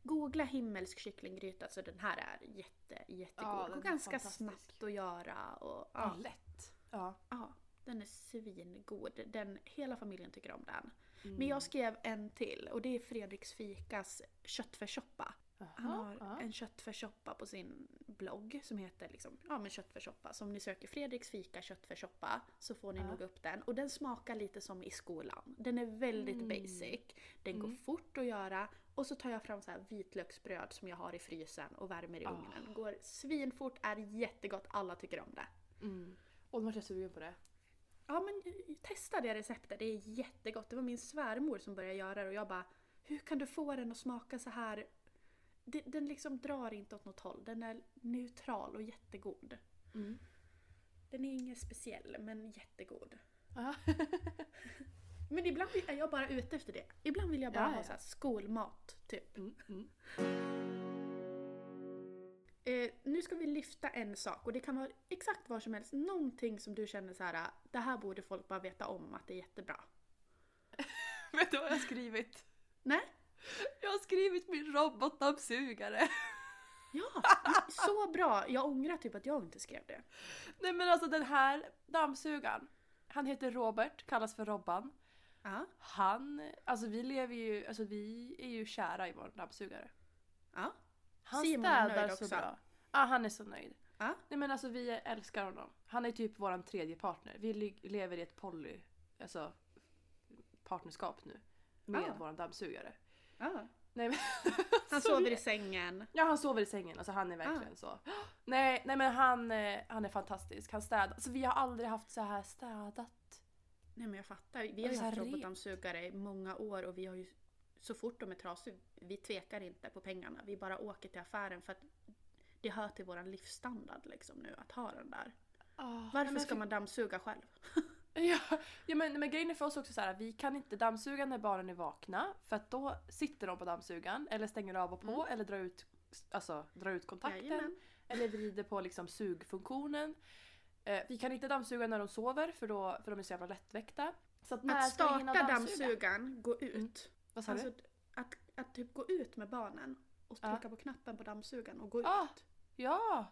Googla himmelsk kycklinggryta så den här är jätte, jättegod. Ja, och ganska snabbt att göra. Och, ja. ja, Lätt. Ja. ja, den är svingod. Den, hela familjen tycker om den. Mm. Men jag skrev en till och det är Fredriks Fikas köttfärssoppa. Han har ja. en köttfärssoppa på sin blogg som heter liksom, ja men köttfärssoppa. Så om ni söker Fredriks fika köttfärssoppa så får ni Ja. nog upp den. Och den smakar lite som i skolan. Den är väldigt Mm. basic. Den går fort att göra. Och så tar jag fram så här vitlöksbröd som jag har i frysen och värmer i Ah. ugnen. Går svinfort, är jättegott, alla tycker om det. Mm. Och vart jag sugen på det. Ja men eh, testa det receptet, det är jättegott. Det var min svärmor som började göra det och jag bara Hur kan du få den att smaka så här? Det- Den liksom drar inte åt något håll, den är neutral och jättegod. Mm. Den är ingen speciell men jättegod. Men ibland är jag bara ute efter det. Ibland vill jag bara Ja, ha så här skolmat, typ. Mm. Mm. Eh, nu ska vi lyfta en sak och det kan vara exakt vad som helst. Någonting som du känner så här, det här borde folk bara veta om att det är jättebra. Vet du vad jag har skrivit? Nej? Jag har skrivit min robotdammsugare. Ja, så bra! Jag ångrar typ att jag inte skrev det. Nej men alltså den här dammsugaren. Han heter Robert, kallas för Robban. Ja, Han, alltså vi lever ju, alltså vi är ju kära i vår dammsugare. ja, Han Simon städar så också. bra. Ja han är så nöjd. ja. Nej men alltså vi älskar honom. Han är typ våran tredje partner. Vi lever i ett poly, alltså partnerskap nu. Med Ah. våran dammsugare. ja. Nej, men, Han sover i sängen. Ja han sover i sängen, alltså han är verkligen Ah. så. Nej, nej men han, eh, han är fantastisk, han städar. Alltså vi har aldrig haft så här städat. Nej men jag fattar. Vi har ju haft robotdammsugare i många år och vi har ju så fort de är trasiga, vi tvekar inte på pengarna. Vi bara åker till affären för att det hör till våran livsstandard liksom nu att ha den där. Varför ska man dammsuga själv? Ja, ja men, men grejen är för oss också så här, vi kan inte dammsuga när barnen är vakna för att då sitter de på dammsugaren eller stänger av och på eller drar ut, alltså, drar ut kontakten Mm. Jajamän. eller vrider på liksom sugfunktionen. Eh, vi kan inte dammsuga när de sover för, då, för de är så jävla lättväckta. Så att, Att starta dammsuga? dammsugaren, gå ut. Vad sa du? Alltså att, att typ gå ut med barnen och Ja. trycka på knappen på dammsugaren och gå Ah, ut. Ja!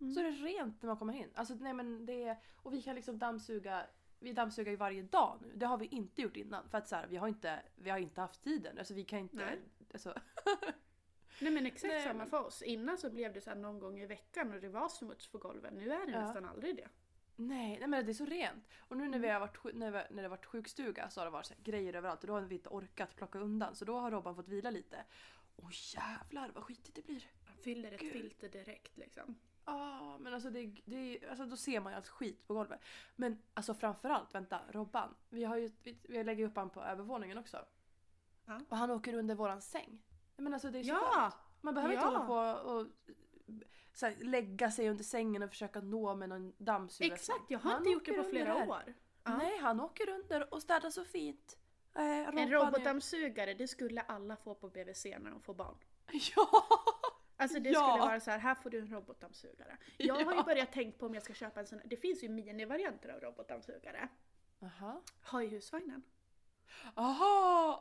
Mm. Så är det rent när man kommer in. Alltså, nej, men det är, och vi kan liksom dammsuga vi dammsuger ju varje dag nu. Det har vi inte gjort innan. För att så här, vi, har inte, vi har inte haft tiden. Alltså vi kan inte... Nej. Alltså, Nej men exakt Nej, samma men- för oss. Innan så blev det så någon gång i veckan och det var smuts på golven. Nu är det Ja. nästan aldrig det. Nej, nej men det är så rent. Och nu när, Mm. vi har varit, när, vi, när det har varit sjukstuga så har det varit grejer överallt. Och då har vi inte orkat plocka undan. Så då har Robban fått vila lite. Åh jävlar vad skitigt det blir. Fyller ett Gud. filter direkt liksom. Ja, men alltså, det, det, alltså då ser man ju allt skit på golvet. Men alltså framförallt, vänta, Robban. Vi, har ju, vi, vi lägger upp han på övervåningen också. Ja. Och han åker under våran säng. Men alltså det är så Ja! Man behöver inte Ja! hålla på och här, lägga sig under sängen och försöka nå med någon dammsugare. Exakt, jag har Han inte gjort det på flera här. år. Ja. Nej, han åker under och städar så fint. Robban En robotdammsugare, det skulle alla få på BVC när de får barn. Ja! Alltså det Ja. skulle vara så här, här får du en robotdammsugare. Jag har ju Ja. börjat tänka på om jag ska köpa en sån Det finns ju minivarianter av robotdammsugare. Jaha. Har ju husvagnen. Jaha!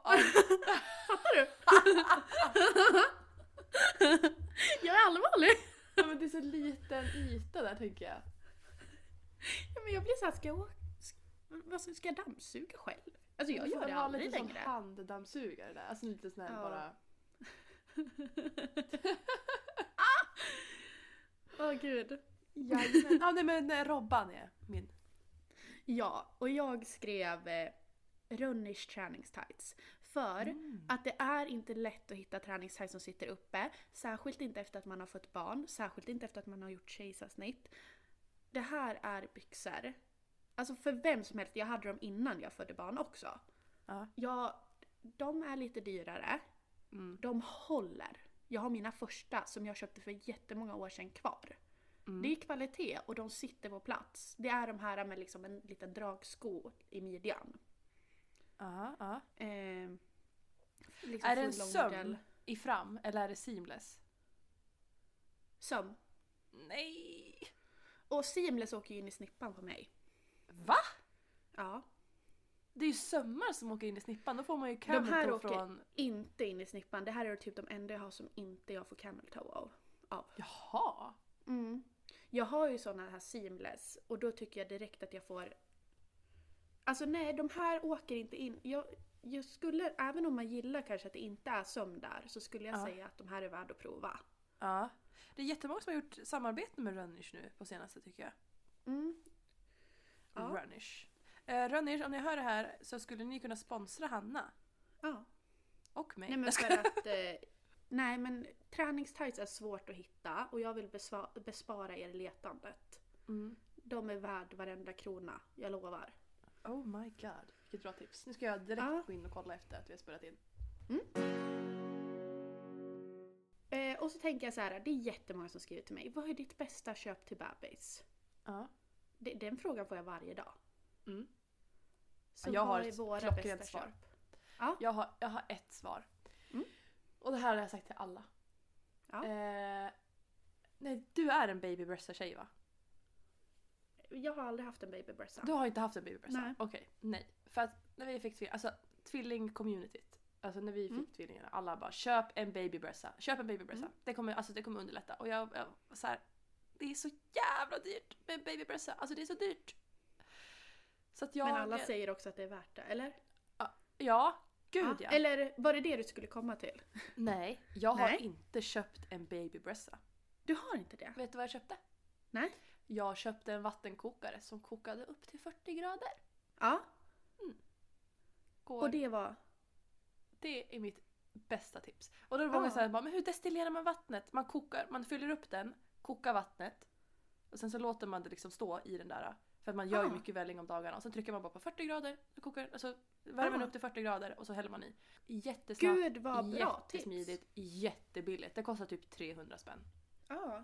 Fattar du? jag är allvarlig! Ja, men det är så liten yta där tänker jag. Ja, men jag blir såhär, ska jag åka... Vad ska jag dammsuga själv? Alltså jag Du får gör det aldrig lite sån längre. handdammsugare där. Alltså lite sån här Ja. bara... Åh gud. Jajamän. ja nej men eh, Robban är min. Ja, och jag skrev eh, Runnish träningstights. För att det är inte lätt att hitta träningstights som sitter uppe. Särskilt inte efter att man har fått barn, särskilt inte efter att man har gjort kejsarsnitt. Det här är byxor. Alltså för vem som helst, jag hade dem innan jag födde barn också. Ja. Ja, de är lite dyrare. Mm. De håller. Jag har mina första som jag köpte för jättemånga år sedan kvar. Mm. Det är kvalitet och de sitter på plats. Det är de här med liksom en liten dragsko i midjan. Ja, ja. Eh, liksom Är det en söm i fram eller är det seamless? Söm. Nej! Och seamless åker ju in i snippan på mig. Va? Ja. Det är ju sömmar som åker in i snippan, då får man ju De camel här toe åker från... inte in i snippan. Det här är typ de enda jag har som inte jag får camel toe av. av. Jaha! Mm. Jag har ju såna här seamless och då tycker jag direkt att jag får... Alltså nej, de här åker inte in. Jag, jag skulle, även om man gillar kanske att det inte är sömn där, så skulle jag Ja. säga att de här är värda att prova. Ja. Det är jättemånga som har gjort samarbete med Runnish nu på senaste tycker jag. Mm. Ja. Runnish. Eh, Runnish, om ni hör det här så skulle ni kunna sponsra Hanna. Ja. Och mig. Nej men för att... Eh, nej men träningstights är svårt att hitta och jag vill besva- bespara er letandet. Mm. De är värd varenda krona, jag lovar. Oh my god, vilket bra tips. Nu ska jag direkt Ja. gå in och kolla efter att vi har spelat in. Eh, och så tänker jag så här, det är jättemånga som skriver till mig. Vad är ditt bästa köp till bebis? Ja. Det, den frågan får jag varje dag. Mm. Så Jag har ett våra klockrent bästa svar. Ja. Jag, har, jag har ett svar. Mm. Och det här har jag sagt till alla. Ja. Eh, nej, du är en baby tjej va? Jag har aldrig haft en baby bressa. Du har inte haft en baby Nej. Okej, nej. För att när vi fick tvilling, alltså tvilling-communityt. Alltså när vi fick Mm. tvillingarna, alla bara köp en baby Köp en baby Mm. Det, kommer, alltså, det kommer underlätta. Och jag, jag var så här, det är så jävla dyrt med en baby Alltså det är så dyrt. Så att jag... Men alla säger också att det är värt det, eller? Ja, gud ja. Eller var det det du skulle komma till? Nej, jag har Nej. inte köpt en baby Du har inte det? Vet du vad jag köpte? Nej? Jag köpte en vattenkokare som kokade upp till 40 grader. Ja. Går, Och det... det var... är mitt bästa tips. Och då är det många som säger men hur destillerar man vattnet? Man kokar, man fyller upp den, kokar vattnet och sen så låter man det liksom stå i den där. För att man gör ju Ah. mycket välling om dagarna och sen trycker man bara på 40 grader, så kokar alltså värmen Ah. upp till 40 grader och så häller man i. Jättesnabbt, Gud vad bra tips! jättesmidigt, jättebilligt. Det kostar typ 300 spänn. Ja.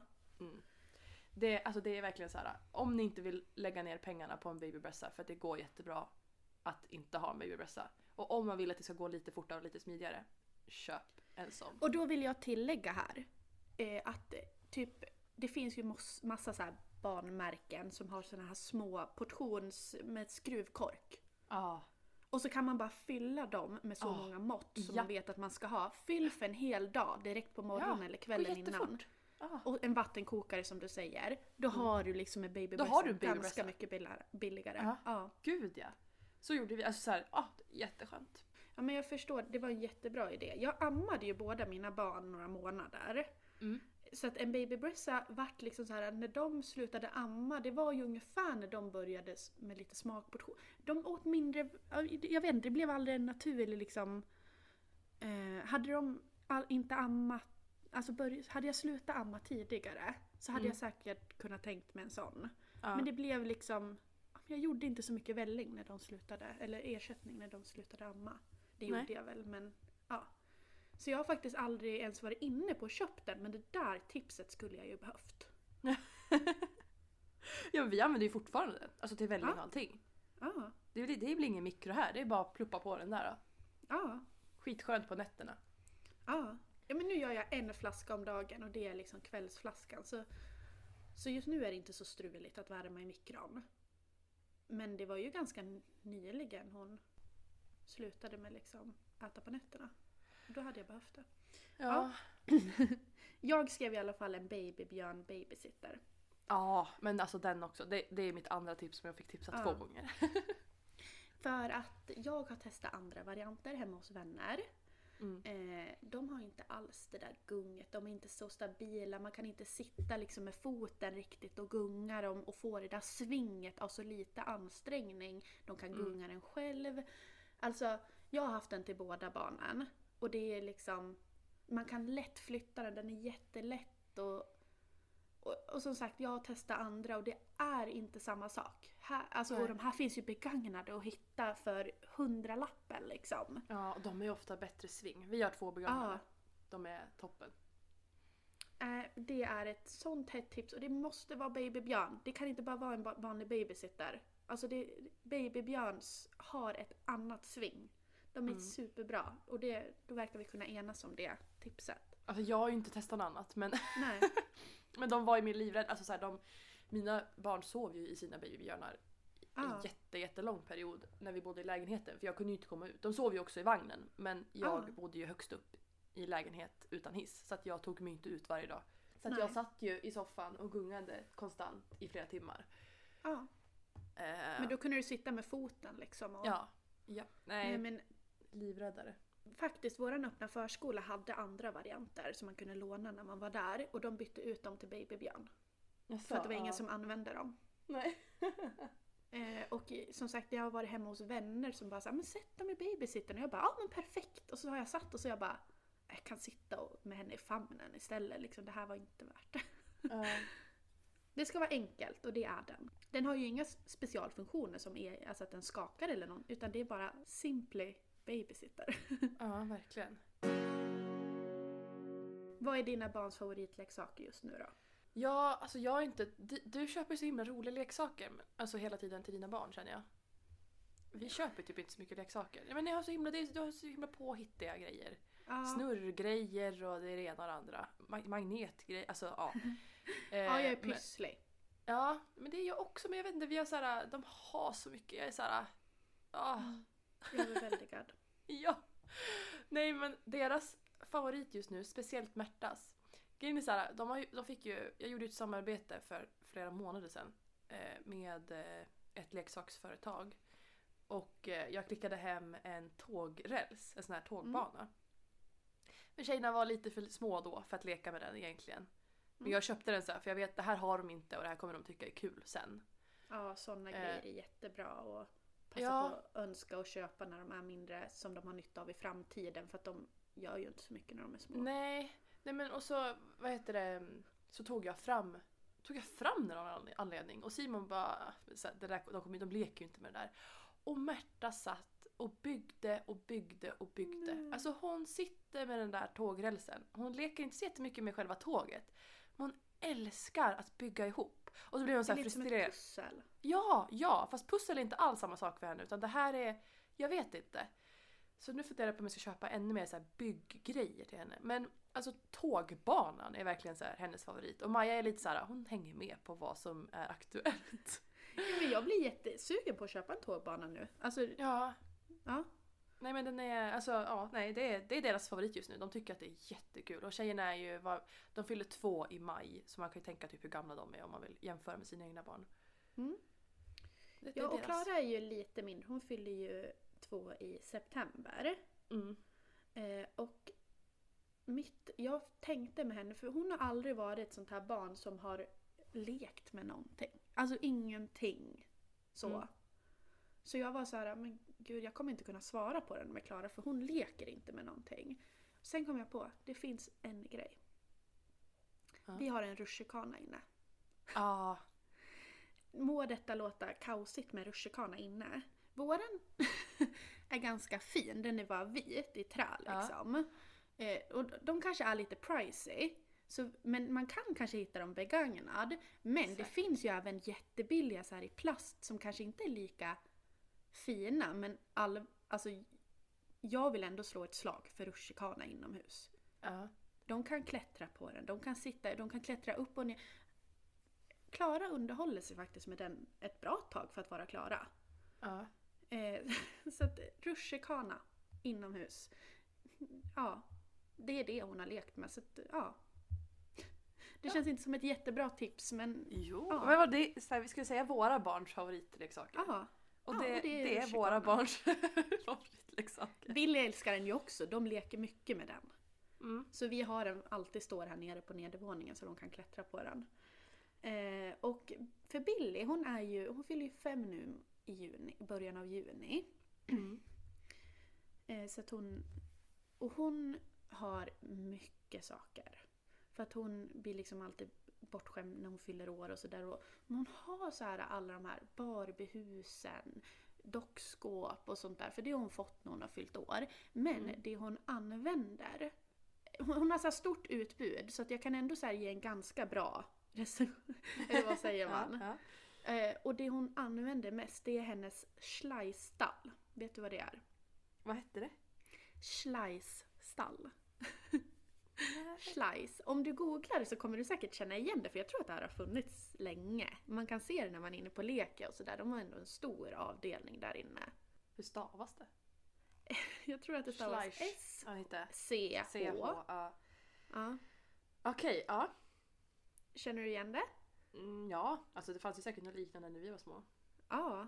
Det, alltså det är verkligen så här. om ni inte vill lägga ner pengarna på en babybrössa för att det går jättebra att inte ha en babybrössa. Och om man vill att det ska gå lite fortare och lite smidigare, köp en sån. Och då vill jag tillägga här eh, att eh, typ det finns ju massa så barnmärken som har såna här små portions med skruvkork. Ja. Och så kan man bara fylla dem med så Ah, många mått som ja. man vet att man ska ha. Fyll för en hel dag direkt på morgonen Ja, eller kvällen innan. Ah. Och en vattenkokare som du säger. Då har du liksom en baby Då har du ganska mycket billigare. billigare. Ja. Gud ja. Så gjorde vi. Alltså så här, ah, jätteskönt. ja men jag förstår, det var en jättebra idé. Jag ammade ju båda mina barn några månader. Mm. Så att en babybrössa vart liksom så här när de slutade amma, det var ju ungefär när de började med lite smakportion. De åt mindre, jag vet inte, det blev aldrig en naturlig liksom... Eh, hade de all, inte ammat, alltså börj, hade jag slutat amma tidigare så hade Mm. jag säkert kunnat tänkt mig en sån. Ja. Men det blev liksom, jag gjorde inte så mycket välling när de slutade, eller ersättning när de slutade amma. Det Nej. gjorde jag väl men ja. Så jag har faktiskt aldrig ens varit inne på och köpt den men det där tipset skulle jag ju behövt. ja men vi använder ju fortfarande den. Alltså till välling Ja. och allting. Ja, Det är, det är väl ingen mikro här, det är bara att pluppa på den där. Då. ja, Skitskönt på nätterna. ja. Ja men nu gör jag en flaska om dagen och det är liksom kvällsflaskan. Så, så just nu är det inte så struligt att värma i mikron. Men det var ju ganska nyligen hon slutade med liksom äta på nätterna. Då hade jag behövt det. Ja. Jag skrev i alla fall en babybjörn babysitter. Ja, men alltså den också. Det, det är mitt andra tips som jag fick tipsa Ja. två gånger. För att jag har testat andra varianter hemma hos vänner. Mm. Eh, de har inte alls det där gunget, de är inte så stabila, man kan inte sitta liksom med foten riktigt och gunga dem och få det där svinget av så lite ansträngning. De kan Mm. gunga den själv. Alltså, jag har haft den till båda barnen. Och det är liksom, man kan lätt flytta den, den är jättelätt och, och, och som sagt, jag har testat andra och det är inte samma sak. Här, alltså, och de här finns ju begagnade att hitta för hundralappen liksom. Ja, och de är ju ofta bättre sving. Vi har två begagnade. Ja. De är toppen. Eh, det är ett sånt hett tips och det måste vara babybjörn. Det kan inte bara vara en vanlig babysitter. Alltså det, babybjörns har ett annat sving. De är Mm. superbra och det, då verkar vi kunna enas om det tipset. Alltså jag har ju inte testat något annat men, men de var ju mer livrädda. Alltså så här, de, mina barn sov ju i sina babybjörnar i Ah. en jätte, jättelång period när vi bodde i lägenheten. För jag kunde ju inte komma ut. De sov ju också i vagnen men jag Ah. bodde ju högst upp i lägenhet utan hiss. Så att jag tog mig inte ut varje dag. Så att jag satt ju i soffan och gungade konstant i flera timmar. Ja. Eh, Men då kunde du sitta med foten liksom. Och, Ja. ja. Nej, Nej, men livräddare. faktiskt, vår öppna förskola hade andra varianter som man kunde låna när man var där och de bytte ut dem till babybjörn. För att det var ingen som använde dem. Nej. Eh, och som sagt, jag har varit hemma hos vänner som bara såhär, men sätt dem i babysittern. Och jag bara, ja men perfekt. Och så har jag satt och så jag bara, jag kan sitta med henne i famnen istället. Liksom, det här var inte värt det. Ja. Det ska vara enkelt och det är den. Den har ju inga specialfunktioner som är alltså att den skakar eller någon, utan det är bara simply babysitter. ja, verkligen. Vad är dina barns favoritleksaker just nu då? Ja, alltså jag är inte... Du, du köper så himla roliga leksaker men- alltså hela tiden till dina barn känner jag. Vi köper typ inte så mycket leksaker. Men ni har så himla, du har så himla påhittiga grejer. Ja, Snurrgrejer och det ena och det andra. Ma- magnetgrejer, alltså ja. Eh, ja jag är men- pysslig. Ja, men det är jag också. Men jag vet inte, vi har så här, de har så mycket. Jag är så här, ah, Jag är överväldigad. ja. Nej men deras favorit just nu, speciellt Märtas. Grejen är så här, de, har de fick ju, jag gjorde ju ett samarbete för flera månader sedan eh, med eh, ett leksaksföretag. Och eh, jag klickade hem en tågräls, en sån här tågbana. Men tjejerna var lite för små då för att leka med den egentligen. Men jag köpte den så här, för jag vet att det här har de inte och det här kommer de tycka är kul sen. Ja, sådana Eh. grejer är jättebra och passa Ja. på att önska och köpa när de är mindre som de har nytta av i framtiden för att de gör ju inte så mycket när de är små. Nej, nej men och så, vad heter det, så tog jag fram Tog jag fram den av någon anledning och Simon bara, det där, de, kommer, de leker ju inte med det där. Och Märta satt och byggde och byggde och byggde. Alltså hon sitter med den där tågrälsen. Hon leker inte så jättemycket med själva tåget. Men hon älskar att bygga ihop. Och så blir hon det så är här lite som ett pussel. Ja, ja, fast pussel är inte alls samma sak för henne utan det här är, jag vet inte. Så nu funderar jag på om jag ska köpa ännu mer så här bygggrejer till henne. Men alltså tågbanan är verkligen så här hennes favorit. Och Maja är lite så här, hon hänger med på vad som är aktuellt. Ja, men jag blir jättesugen på att köpa en tågbana nu. Alltså, Ja, ja. nej men den är, alltså ja, nej det är, det är deras favorit just nu. De tycker att det är jättekul. Och tjejerna är ju, vad- de fyller två i maj. Så man kan ju tänka typ hur gamla de är om man vill jämföra med sina egna barn. Mm. Det, det ja, och. Klara är ju lite mindre. Hon fyller ju två i september. Mm. Eh, och mitt, jag tänkte med henne, för hon har aldrig varit ett sånt här barn som har lekt med någonting. Alltså ingenting. Så. Mm. Så jag var så här, men gud jag kommer inte kunna svara på den med Klara för hon leker inte med någonting. Sen kom jag på, det finns en grej. Ja. Vi har en rutschkana inne. Ah, Må detta låta kaosigt med rutschkana inne. Våran är ganska fin, den är bara vit i trä Ja. liksom. Eh, och de kanske är lite pricey. Så, men man kan kanske hitta dem begagnad. Men det Exakt. finns ju även jättebilliga så här i plast som kanske inte är lika fina. Men all, alltså, jag vill ändå slå ett slag för rutschkana inomhus. Ja. De kan klättra på den, de kan sitta, de kan klättra upp och ner. Klara underhåller sig faktiskt med den ett bra tag för att vara Klara. Ja. Eh, så att rutschkana inomhus. Ja, det är det hon har lekt med. Så att, ja. Det känns inte som ett jättebra tips men Jo. Ja. Men det, så här, vi skulle säga våra barns favoritleksaker. ja. Och Ja, det, och det är det är rutschkana. våra barns favoritleksaker. Billy älskar den ju också, de leker mycket med den. Mm. Så vi har den alltid står här nere på nedervåningen så de kan klättra på den. Eh, och för Billy, hon är ju, hon fyller ju fem nu i juni, början av juni. Eh, så att hon, och hon har mycket saker. För att hon blir liksom alltid bortskämd när hon fyller år och sådär. Men hon har så här alla de här Barbiehusen, dockskåp och sånt där. För det har hon fått när hon har fyllt år. Men det hon använder hon har så stort utbud så att jag kan ändå så ge en ganska bra recension. Eller vad säger man? Ja, Eh, och det hon använder mest det är hennes Schleisstall. Vet du vad det är? Vad hette det? Schleisstall. Schleis. Om du googlar så kommer du säkert känna igen det för jag tror att det här har funnits länge. Man kan se det när man är inne på Leke och sådär. De har ändå en stor avdelning där inne. Hur stavas det? Jag tror att det stavas Schleich. S Ja, inte. C H. CH. Ja. Ja. Okej, ja. Känner du igen det? Mm, ja, alltså det fanns ju säkert något liknande när vi var små. Ja.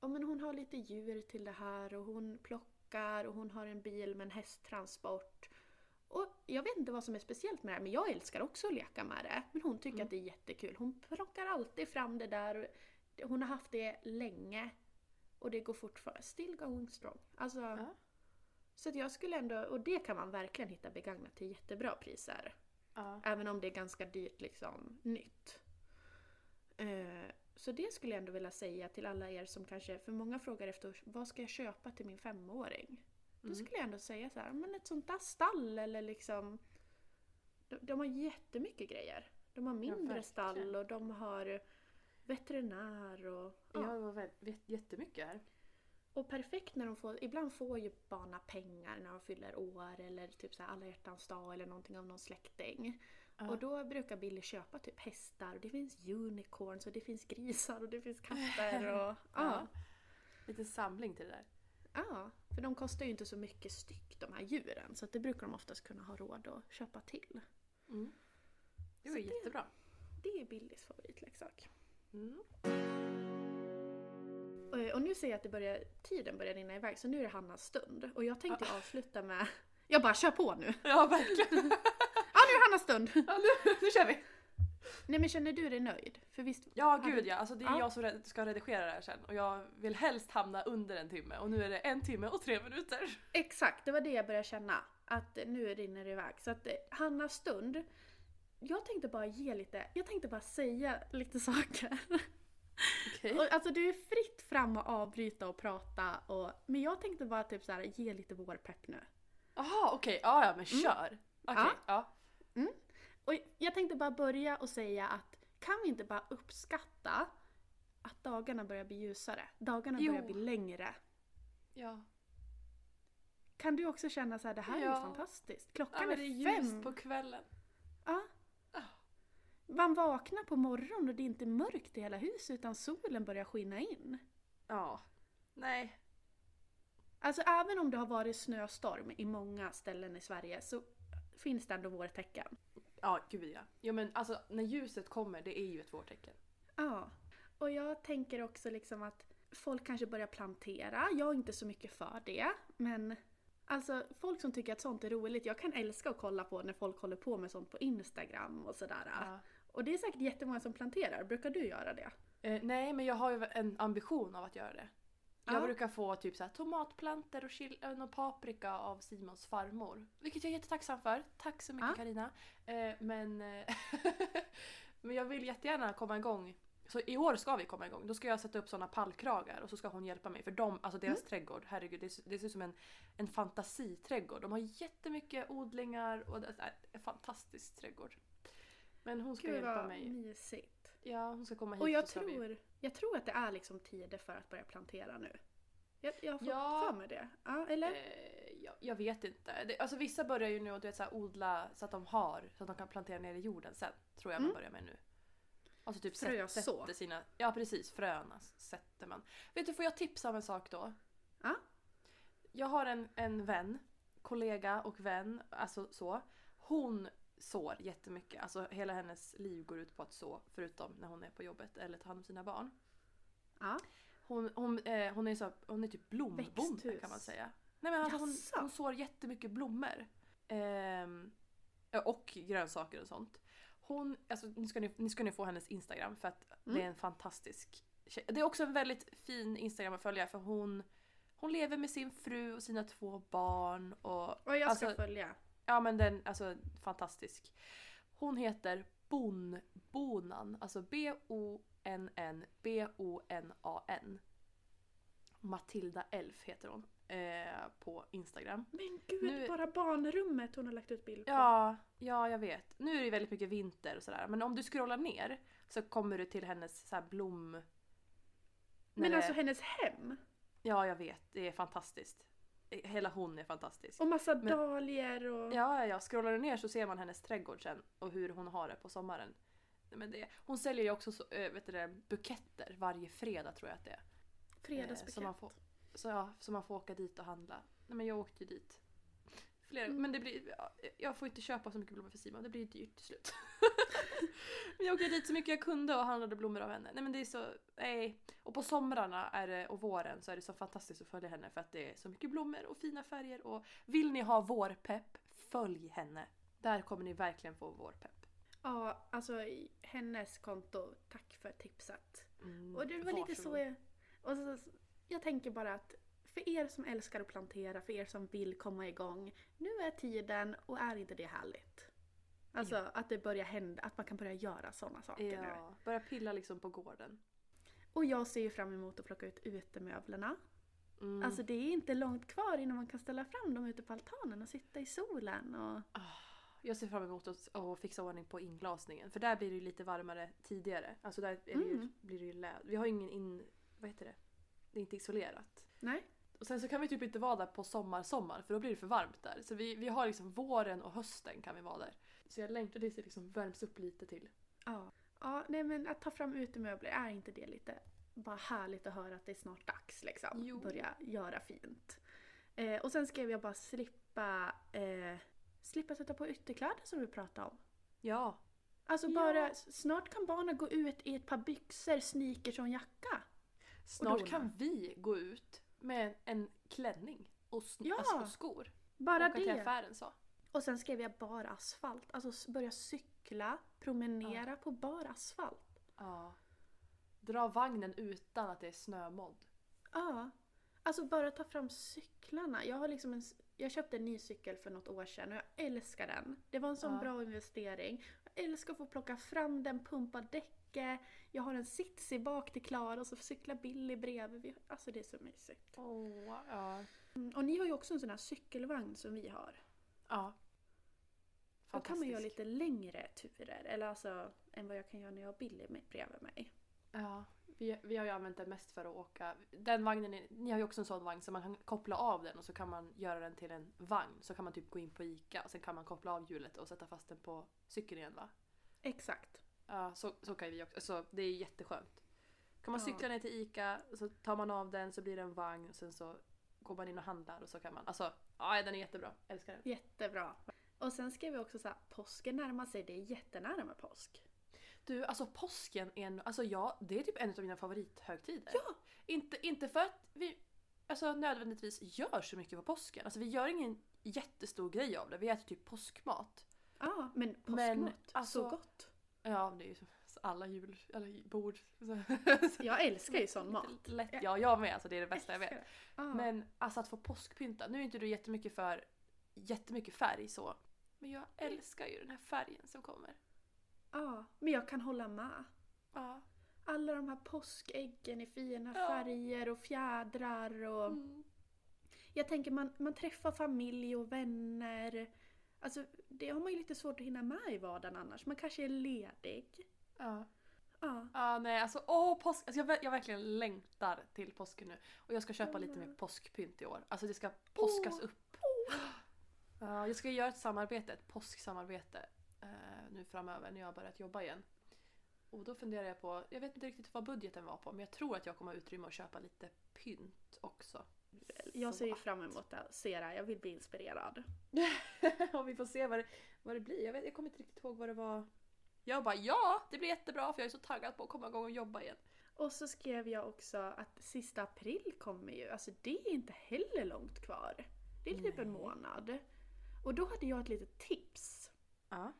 ja men hon har lite djur till det här och hon plockar och hon har en bil med en hästtransport. Och jag vet inte vad som är speciellt med det här men jag älskar också att leka med det. Men hon tycker att det är jättekul. Hon plockar alltid fram det där. Hon har haft det länge. Och det går fortfarande. Still going strong. Alltså, Ja. Så att jag skulle ändå, och det kan man verkligen hitta begagnat till jättebra priser. Ja. Även om det är ganska dyrt liksom nytt. Eh, så det skulle jag ändå vilja säga till alla er som kanske, för många frågar efter vad ska jag köpa till min femåring? Då skulle jag ändå säga så här, men ett sånt där stall eller liksom de, de har jättemycket grejer. De har mindre verkligen. stall och de har veterinär och... Ja, Ja. det var vä- vä- jättemycket här. Och perfekt när de får, ibland får ju barnen pengar när de fyller år eller typ så här alla hjärtans dag eller någonting av någon släkting. Ja. Och då brukar Billy köpa typ hästar och det finns unicorns och det finns grisar och det finns katter och... ja. Lite samling till det där. ja. För de kostar ju inte så mycket styck de här djuren så det brukar de oftast kunna ha råd att köpa till. Mm. Det var Så ju det- jättebra. Det är Billys favoritleksak. Mm. Och, och nu ser jag att det börjar, tiden börjar rinna iväg så nu är det Hannas stund. Och jag tänkte avsluta med... Jag bara kör på nu! Ja, verkligen. Hannas stund! ja, nu, nu kör vi! Nej men känner du dig nöjd? För visst... Ja, gud ja. Alltså, det är Ja. jag som ska redigera det här sen och jag vill helst hamna under en timme och nu är det en timme och tre minuter. Exakt, det var det jag började känna. Att nu rinner det iväg. Så att eh, Hannas stund. Jag tänkte bara ge lite, jag tänkte bara säga lite saker. Okej. Och, alltså det är fritt fram att avbryta och prata och, men jag tänkte bara typ så här, ge lite vårpepp nu. Jaha, okej. Ja, ja, men kör. Okej, Ja. ja. Och jag tänkte bara börja och säga att kan vi inte bara uppskatta att dagarna börjar bli ljusare? Dagarna Jo. börjar bli längre. Ja. Kan du också känna så här, det här är ju Ja. fantastiskt. ja Klockan men det är är ljust fem. på kvällen. Ja. Ah. Man vaknar på morgonen och det är inte mörkt i hela huset utan solen börjar skina in. Ja. Nej. Alltså även om det har varit snöstorm i många ställen i Sverige så finns det ändå vårtecken. Ja, gud ja. Jo men alltså när ljuset kommer, det är ju ett vårtecken. Ja. Och jag tänker också liksom att folk kanske börjar plantera. Jag är inte så mycket för det. Men alltså folk som tycker att sånt är roligt. Jag kan älska att kolla på när folk håller på med sånt på Instagram och sådär. Ja. Och det är säkert jättemånga som planterar. Brukar du göra det? Eh, nej, men jag har ju en ambition av att göra det. Jag Ja. brukar få typ så här, tomatplanter och, chil- och paprika av Simons farmor. Vilket jag är jättetacksam för. Tack så mycket Ja. Karina. Eh, men, eh, men jag vill jättegärna komma igång. Så i år ska vi komma igång. Då ska jag sätta upp såna pallkragar och så ska hon hjälpa mig. För de, alltså deras Mm. trädgård, herregud det, ser- det ser ut som en, en fantasiträdgård. De har jättemycket odlingar och det är en fantastisk trädgård. Men hon ska Gud hjälpa vad mig. mysigt. Ja, hon ska komma hit Och jag så ska vi- tror, jag tror att det är liksom tider för att börja plantera nu. Jag, jag har fått Ja. för mig det. Ja, eller? Eh, jag, jag vet inte. Det, alltså vissa börjar ju nu att du vet, så här, odla så att de har, så att de kan plantera ner i jorden sen. Tror jag man Mm. börjar med nu. Alltså typ Frö sätt, så. sätter sina, ja precis, fröna sätter man. Vet du, får jag tipsa om en sak då? Ja. Jag har en, en vän, kollega och vän, alltså så. Hon sår jättemycket. Alltså hela hennes liv går ut på att så, förutom när hon är på jobbet eller tar hand om sina barn. Ja. Hon, hon, eh, hon, är, så, hon är typ blombonde kan man säga. Nej, men alltså hon, hon sår jättemycket blommor. Ehm, och grönsaker och sånt. Hon, alltså, nu, ska ni, nu ska ni få hennes Instagram för att det är Mm. en fantastisk tjej. Det är också en väldigt fin Instagram att följa för hon, hon lever med sin fru och sina två barn. Och, Och jag ska alltså, följa. Ja men den, alltså fantastisk. Hon heter Bonbonan, alltså B-O-N-N-B-O-N-A-N. Matilda Elf heter hon eh, på Instagram. Men gud, Nu- bara barnrummet hon har lagt ut bild på. Ja, ja jag vet. Nu är det väldigt mycket vinter och sådär men om du scrollar ner så kommer du till hennes så blom... Men alltså hennes hem. Ja jag vet, det är fantastiskt. Hela hon är fantastisk. Och massa Men- dahlior och... Ja, ja. Scrollar du ner så ser man hennes trädgård sen och hur hon har det på sommaren. Men det, hon säljer ju också så, äh, vet du buketter varje fredag tror jag att det är. Eh, Fredagsbukett. så, man får, så, ja, så man får åka dit och handla. Nej, men jag åkte ju dit. Flera, Mm. Men det blir, ja, jag får inte köpa så mycket blommor för Simon, det blir dyrt till slut. men jag åkte dit så mycket jag kunde och handlade blommor av henne. Nej men det är så, nej. Och på somrarna är det, och våren så är det så fantastiskt att följa henne för att det är så mycket blommor och fina färger. Och vill ni ha vårpepp, följ henne. Där kommer ni verkligen få vårpepp. Ja, alltså hennes konto. Tack för tipset. Mm, Och det var lite så varsågod. jag... Och så, jag tänker bara att för er som älskar att plantera, för er som vill komma igång. Nu är tiden och är inte det härligt? Alltså att det börjar hända, att man kan börja göra sådana saker nu. Ja, börja pilla liksom på gården. Och jag ser ju fram emot att plocka ut utemöblerna. Mm. Alltså det är inte långt kvar innan man kan ställa fram dem ute på altanen och sitta i solen. Och... Jag ser fram emot att, fixa ordning på inglasningen. För där blir det ju lite varmare tidigare. Alltså där är det ju, Mm. blir det ju läd. Vi har ju ingen in... Vad heter det? Det är inte isolerat. Nej. Och sen så kan vi typ inte vara där på sommar, sommar för då blir det för varmt där. Så vi, vi har liksom våren och hösten kan vi vara där. Så jag längtar tills det liksom värms upp lite till. Ja. ja, nej men att ta fram utemöbler, är inte det lite bara härligt att höra att det är snart dags liksom? Jo. Börja göra fint. Eh, och sen skrev jag bara slippa, eh, slippa sätta på ytterkläder som vi pratade om. Ja. Alltså Ja. bara, s- snart kan barnen gå ut i ett par byxor, sneakers och en jacka. Snart kan vi gå ut med en klänning och, sn- Ja. alltså, och skor. Bara Åka till det. affären så. Och sen skrev jag bar asfalt. Alltså s- börja cykla, promenera på bar asfalt. Ja. Dra vagnen utan att det är snömodd. Ja. Alltså bara ta fram cyklarna. Jag, har liksom en, s- jag köpte en ny cykel för något år sedan och jag älskar den. Det var en sån Ja. bra investering. Jag älskar att få plocka fram den, pumpa däcket. Jag har en sits i bak till Klara och så cyklar Billy bredvid. Vi- Alltså det är så mysigt. Åh, ja. Mm, Och ni har ju också en sån här cykelvagn som vi har. Ja. Då kan man göra lite längre turer. Eller alltså än vad jag kan göra när jag har Billy bredvid mig. Ja, vi, vi har ju använt den mest för att åka. Den vagnen, är, ni har ju också en sån vagn så man kan koppla av den och så kan man göra den till en vagn. Så kan man typ gå in på ICA och sen kan man koppla av hjulet och sätta fast den på cykeln igen va? Exakt. Ja, så, så kan vi också. Så det är jätteskönt. Kan man cykla ner till ICA, så tar man av den så blir det en vagn och sen så går man in och handlar och så kan man. Alltså, ja den är jättebra. Älskar den. Jättebra. Och sen skrev vi också så här, påsken närmar sig, det är jättenära med påsk. Du, alltså påsken är en, alltså ja, det är typ en av mina favorithögtider. Ja! Inte, inte för att vi alltså, nödvändigtvis gör så mycket på påsken. Alltså vi gör ingen jättestor grej av det. Vi äter typ påskmat. Ja, men påskmat, Men, alltså- så gott. Ja, det är ju alla jul, alla bord. Jag älskar ju sån mat. Lätt, ja, jag med. Alltså det är det bästa jag vet. Älskar det. Ja. Men alltså att få påskpynta. Nu är inte du jättemycket för jättemycket färg så. Men jag älskar ju den här färgen som kommer. ja, men jag kan hålla med. Ja. Alla de här påskäggen i fina färger och fjädrar och... Mm. Jag tänker man, man träffar familj och vänner. Alltså det har man ju lite svårt att hinna med i vardagen annars. Man kanske är ledig. Ja. Ja. Ja, nej alltså åh påsk. Alltså, jag, jag verkligen längtar till påsken nu. Och jag ska köpa lite mer påskpynt i år. Alltså det ska påskas Åh. upp. Ja, jag ska göra ett samarbete, ett påsksamarbete eh, nu framöver när jag har börjat jobba igen. Och då funderar jag på, jag vet inte riktigt vad budgeten var på men jag tror att jag kommer ha utrymme att köpa lite pynt också. Jag ser ju fram emot att se det här. Jag vill bli inspirerad. och vi får se vad det, vad det blir. Jag, vet, jag kommer inte riktigt ihåg vad det var. Jag bara ja, det blir jättebra för jag är så taggad på att komma igång och jobba igen. Och så skrev jag också att sista april kommer ju. Alltså det är inte heller långt kvar. Det är typ en Nej. månad. Och då hade jag ett litet tips. Ja.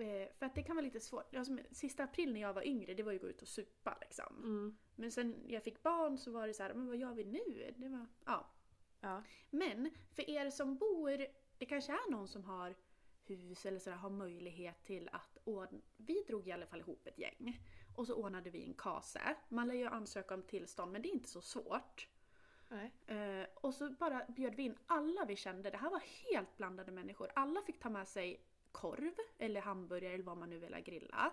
Eh, för att det kan vara lite svårt. Alltså, sista april när jag var yngre, det var ju att gå ut och supa liksom. Mm. Men sen när jag fick barn så var det så här, men vad gör vi nu? Det var, ja. Ja. Men för er som bor, det kanske är någon som har hus eller sådär, har möjlighet till att ordna. Vi drog i alla fall ihop ett gäng. Och så ordnade vi en kase. Man lär ju ansöka om tillstånd men det är inte så svårt. Eh, och så bara bjöd vi in alla vi kände. Det här var helt blandade människor. Alla fick ta med sig korv eller hamburgare eller vad man nu vill grilla.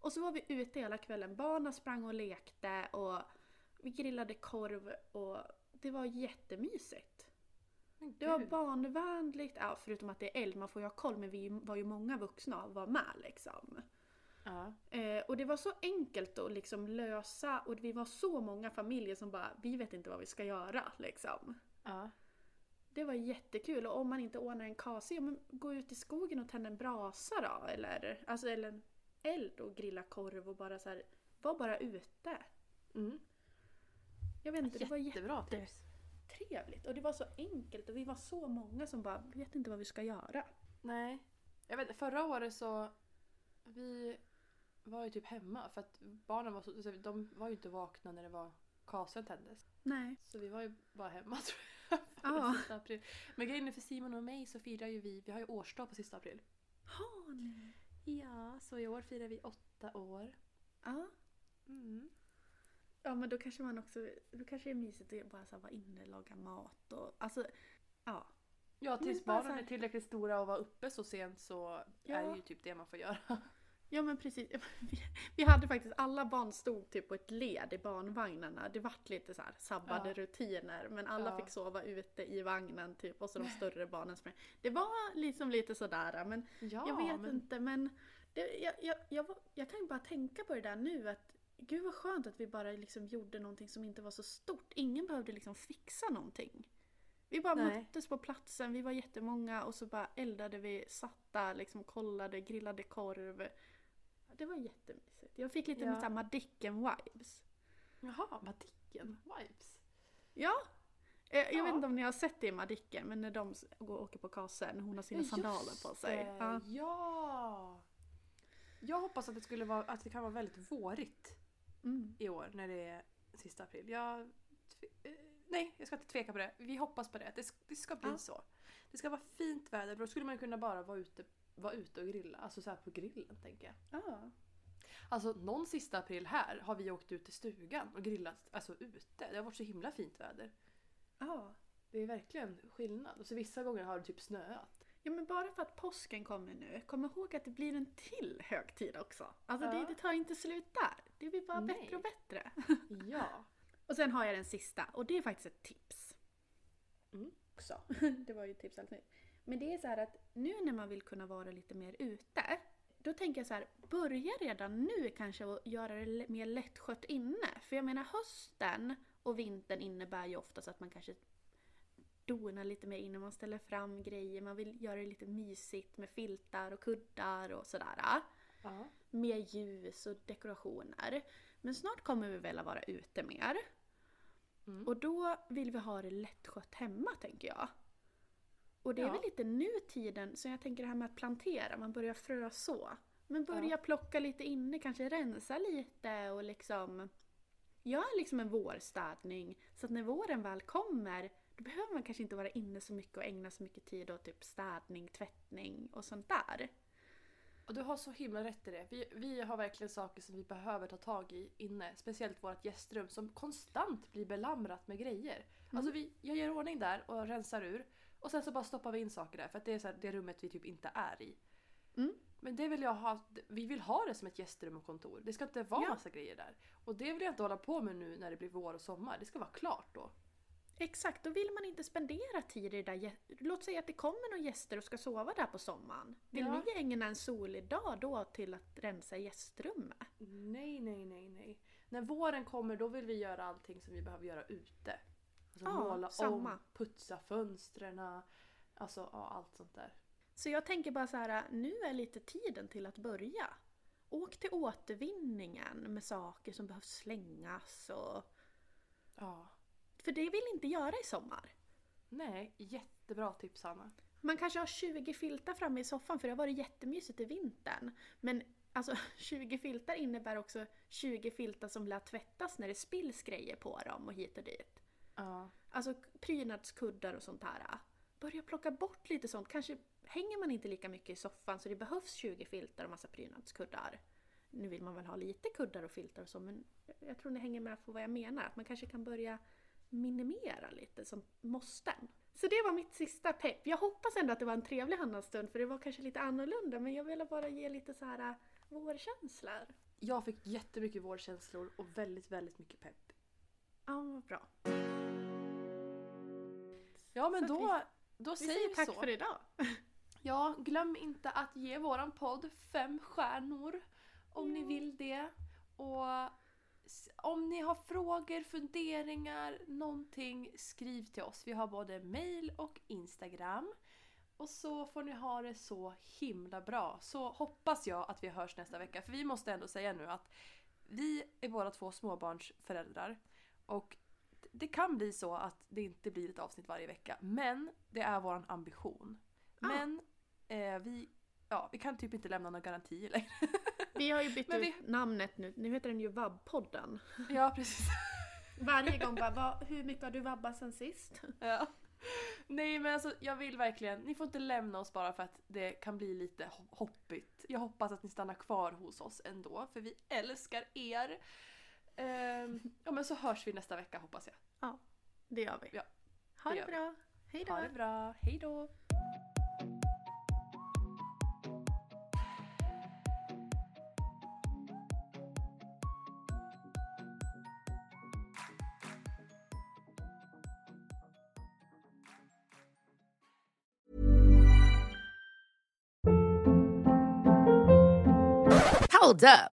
Och så var vi ute hela kvällen. Barnen sprang och lekte och vi grillade korv och det var jättemysigt. Det var barnvänligt, ja, förutom att det är eld, man får ju ha koll men vi var ju många vuxna och var med liksom. Ja. Eh, och det var så enkelt att liksom lösa och vi var så många familjer som bara, vi vet inte vad vi ska göra liksom. Ja. Det var jättekul och om man inte ordnar en kase, ja, men gå ut i skogen och tända en brasa då eller, alltså, eller en eld och grilla korv och bara så här, var bara ute. Mm. Jag vet inte, det var Jättebra tips. jättetrevligt och det var så enkelt och vi var så många som bara, vet inte vad vi ska göra. Nej. Jag vet förra året så vi var ju typ hemma för att barnen var så de var ju inte vakna när det var kasen tändes. Nej. Så vi var ju bara hemma tror jag. Ja. sista april. Men grejen är för Simon och mig så firar ju vi, vi har ju årsdag på sista april. Har ni? Ja, så i år firar vi åtta år. Ja. Mm. Ja men då kanske man också, då kanske det är mysigt att bara så här vara inne och laga mat och alltså, ja. Ja, tills barnen är tillräckligt stora och vara uppe så sent så Ja. är det ju typ det man får göra. Ja men precis. Vi, hade faktiskt, alla barn stod typ på ett led i barnvagnarna. Det vart lite så här sabbade Ja. rutiner men alla Ja. fick sova ute i vagnen typ och så de större barnen sprang. Det var liksom lite sådär men Ja, jag vet men- inte men det, jag, jag, jag, jag kan ju bara tänka på det där nu att gud vad skönt att vi bara liksom gjorde någonting som inte var så stort. Ingen behövde liksom fixa någonting. Vi bara Nej. möttes på platsen, vi var jättemånga och så bara eldade vi, satt där, liksom kollade, grillade korv. Det var jättemysigt. Jag fick lite Ja. Madicken-vibes. Jaha, Madicken vibes. Ja! Eh, Jag Ja. vet inte om ni har sett det i Madicken, men när de går och åker på kasen, hon har sina sandaler just på sig. det. Ja. Ja! Jag hoppas att det skulle vara, att det kan vara väldigt vårigt Mm. i år när det är sista april. Jag, eh, nej, jag ska inte tveka på det. Vi hoppas på det. Det, det ska bli Ja. så. Det ska vara fint väder. för Då skulle man kunna bara vara ute, vara ute och grilla. Alltså så här på grillen tänker jag. Ja. Alltså någon sista april här har vi åkt ut till stugan och grillat alltså ute. Det har varit så himla fint väder. Ja. Det är verkligen skillnad. Och så vissa gånger har det typ snöat. Ja men bara för att påsken kommer nu, kom ihåg att det blir en till högtid också. Alltså Ja. det, det tar inte slut där. Det blir bara Nej. bättre och bättre. Ja. och sen har jag den sista och det är faktiskt ett tips. Mm. Också. det var ju ett tips nyss. Men det är så här att nu när man vill kunna vara lite mer ute, då tänker jag så här, börja redan nu kanske att göra det mer lättskött inne. För jag menar hösten och vintern innebär ju oftast att man kanske donar lite mer innan man ställer fram grejer. Man vill göra det lite mysigt med filtar och kuddar och sådär. ja. Mer ljus och dekorationer. Men snart kommer vi väl att vara ute mer. Mm. Och då vill vi ha det lättskött hemma tänker jag. Och det är Ja. väl lite nu tiden, så jag tänker det här med att plantera, man börjar frö så. Men börja Ja. plocka lite inne, kanske rensa lite och liksom Gör liksom en vårstädning så att när våren väl kommer då behöver man kanske inte vara inne så mycket och ägna så mycket tid åt typ städning, tvättning och sånt där. Och du har så himla rätt i det. Vi, vi har verkligen saker som vi behöver ta tag i inne. Speciellt vårt gästrum som konstant blir belamrat med grejer. Alltså vi, jag gör ordning där och rensar ur. Och sen så bara stoppar vi in saker där för att det är så här, det rummet vi typ inte är i. Mm. Men det vill jag ha, vi vill ha det som ett gästrum och kontor. Det ska inte vara Ja. massa grejer där. Och det vill jag inte hålla på med nu när det blir vår och sommar. Det ska vara klart då. Exakt, då vill man inte spendera tid i det där. Låt säga att det kommer några gäster och ska sova där på sommaren. Vill Ja. ni ägna en solig dag då till att rensa gästrummet? Nej, nej, nej, nej. När våren kommer då vill vi göra allting som vi behöver göra ute. Alltså Ja, måla samma. om, putsa fönstren, alltså ja, allt sånt där. Så jag tänker bara så här, nu är lite tiden till att börja. Åk till återvinningen med saker som behövs slängas och... Ja. För det vill inte göra i sommar. Nej, jättebra tips Hanna. Man kanske har 20 filtar framme i soffan för det har varit jättemysigt i vintern. Men alltså 20 filtar innebär också 20 filtar som lär tvättas när det spills grejer på dem och hit och dit. Ja. Alltså prydnadskuddar och sånt här. Börja plocka bort lite sånt. Kanske hänger man inte lika mycket i soffan så det behövs 20 filtar och massa prydnadskuddar. Nu vill man väl ha lite kuddar och filtar och så men jag tror ni hänger med på vad jag menar. Att man kanske kan börja minimera lite som måsten. Så det var mitt sista pepp. Jag hoppas ändå att det var en trevlig handelsstund för det var kanske lite annorlunda men jag ville bara ge lite så här äh, vårkänslor. Jag fick jättemycket vårdkänslor och väldigt, väldigt mycket pepp. Ja, vad bra. Ja men då, då Vi säger säger vi tack så. för idag. Ja, glöm inte att ge våran podd fem stjärnor om ni vill det. Och om ni har frågor, funderingar, någonting, skriv till oss. Vi har både mail och Instagram. Och så får ni ha det så himla bra. Så hoppas jag att vi hörs nästa vecka. För vi måste ändå säga nu att vi är båda två småbarnsföräldrar. Och det kan bli så att det inte blir ett avsnitt varje vecka. Men det är våran ambition. Ja. Men eh, vi, ja, vi kan typ inte lämna några garantier längre. Vi har ju bytt vi- ut namnet nu. Nu heter den ju Vabbpodden. ja, precis. Varje gång bara, "Va, hur mycket har du vabbat sen sist? Ja. Nej men alltså jag vill verkligen, ni får inte lämna oss bara för att det kan bli lite ho- hoppigt. Jag hoppas att ni stannar kvar hos oss ändå för vi älskar er. Ehm, ja men så hörs vi nästa vecka hoppas jag. Ja, det gör vi. Ja, ha det det gör vi. bra. Hej då. Ha det bra, hejdå! Hold up.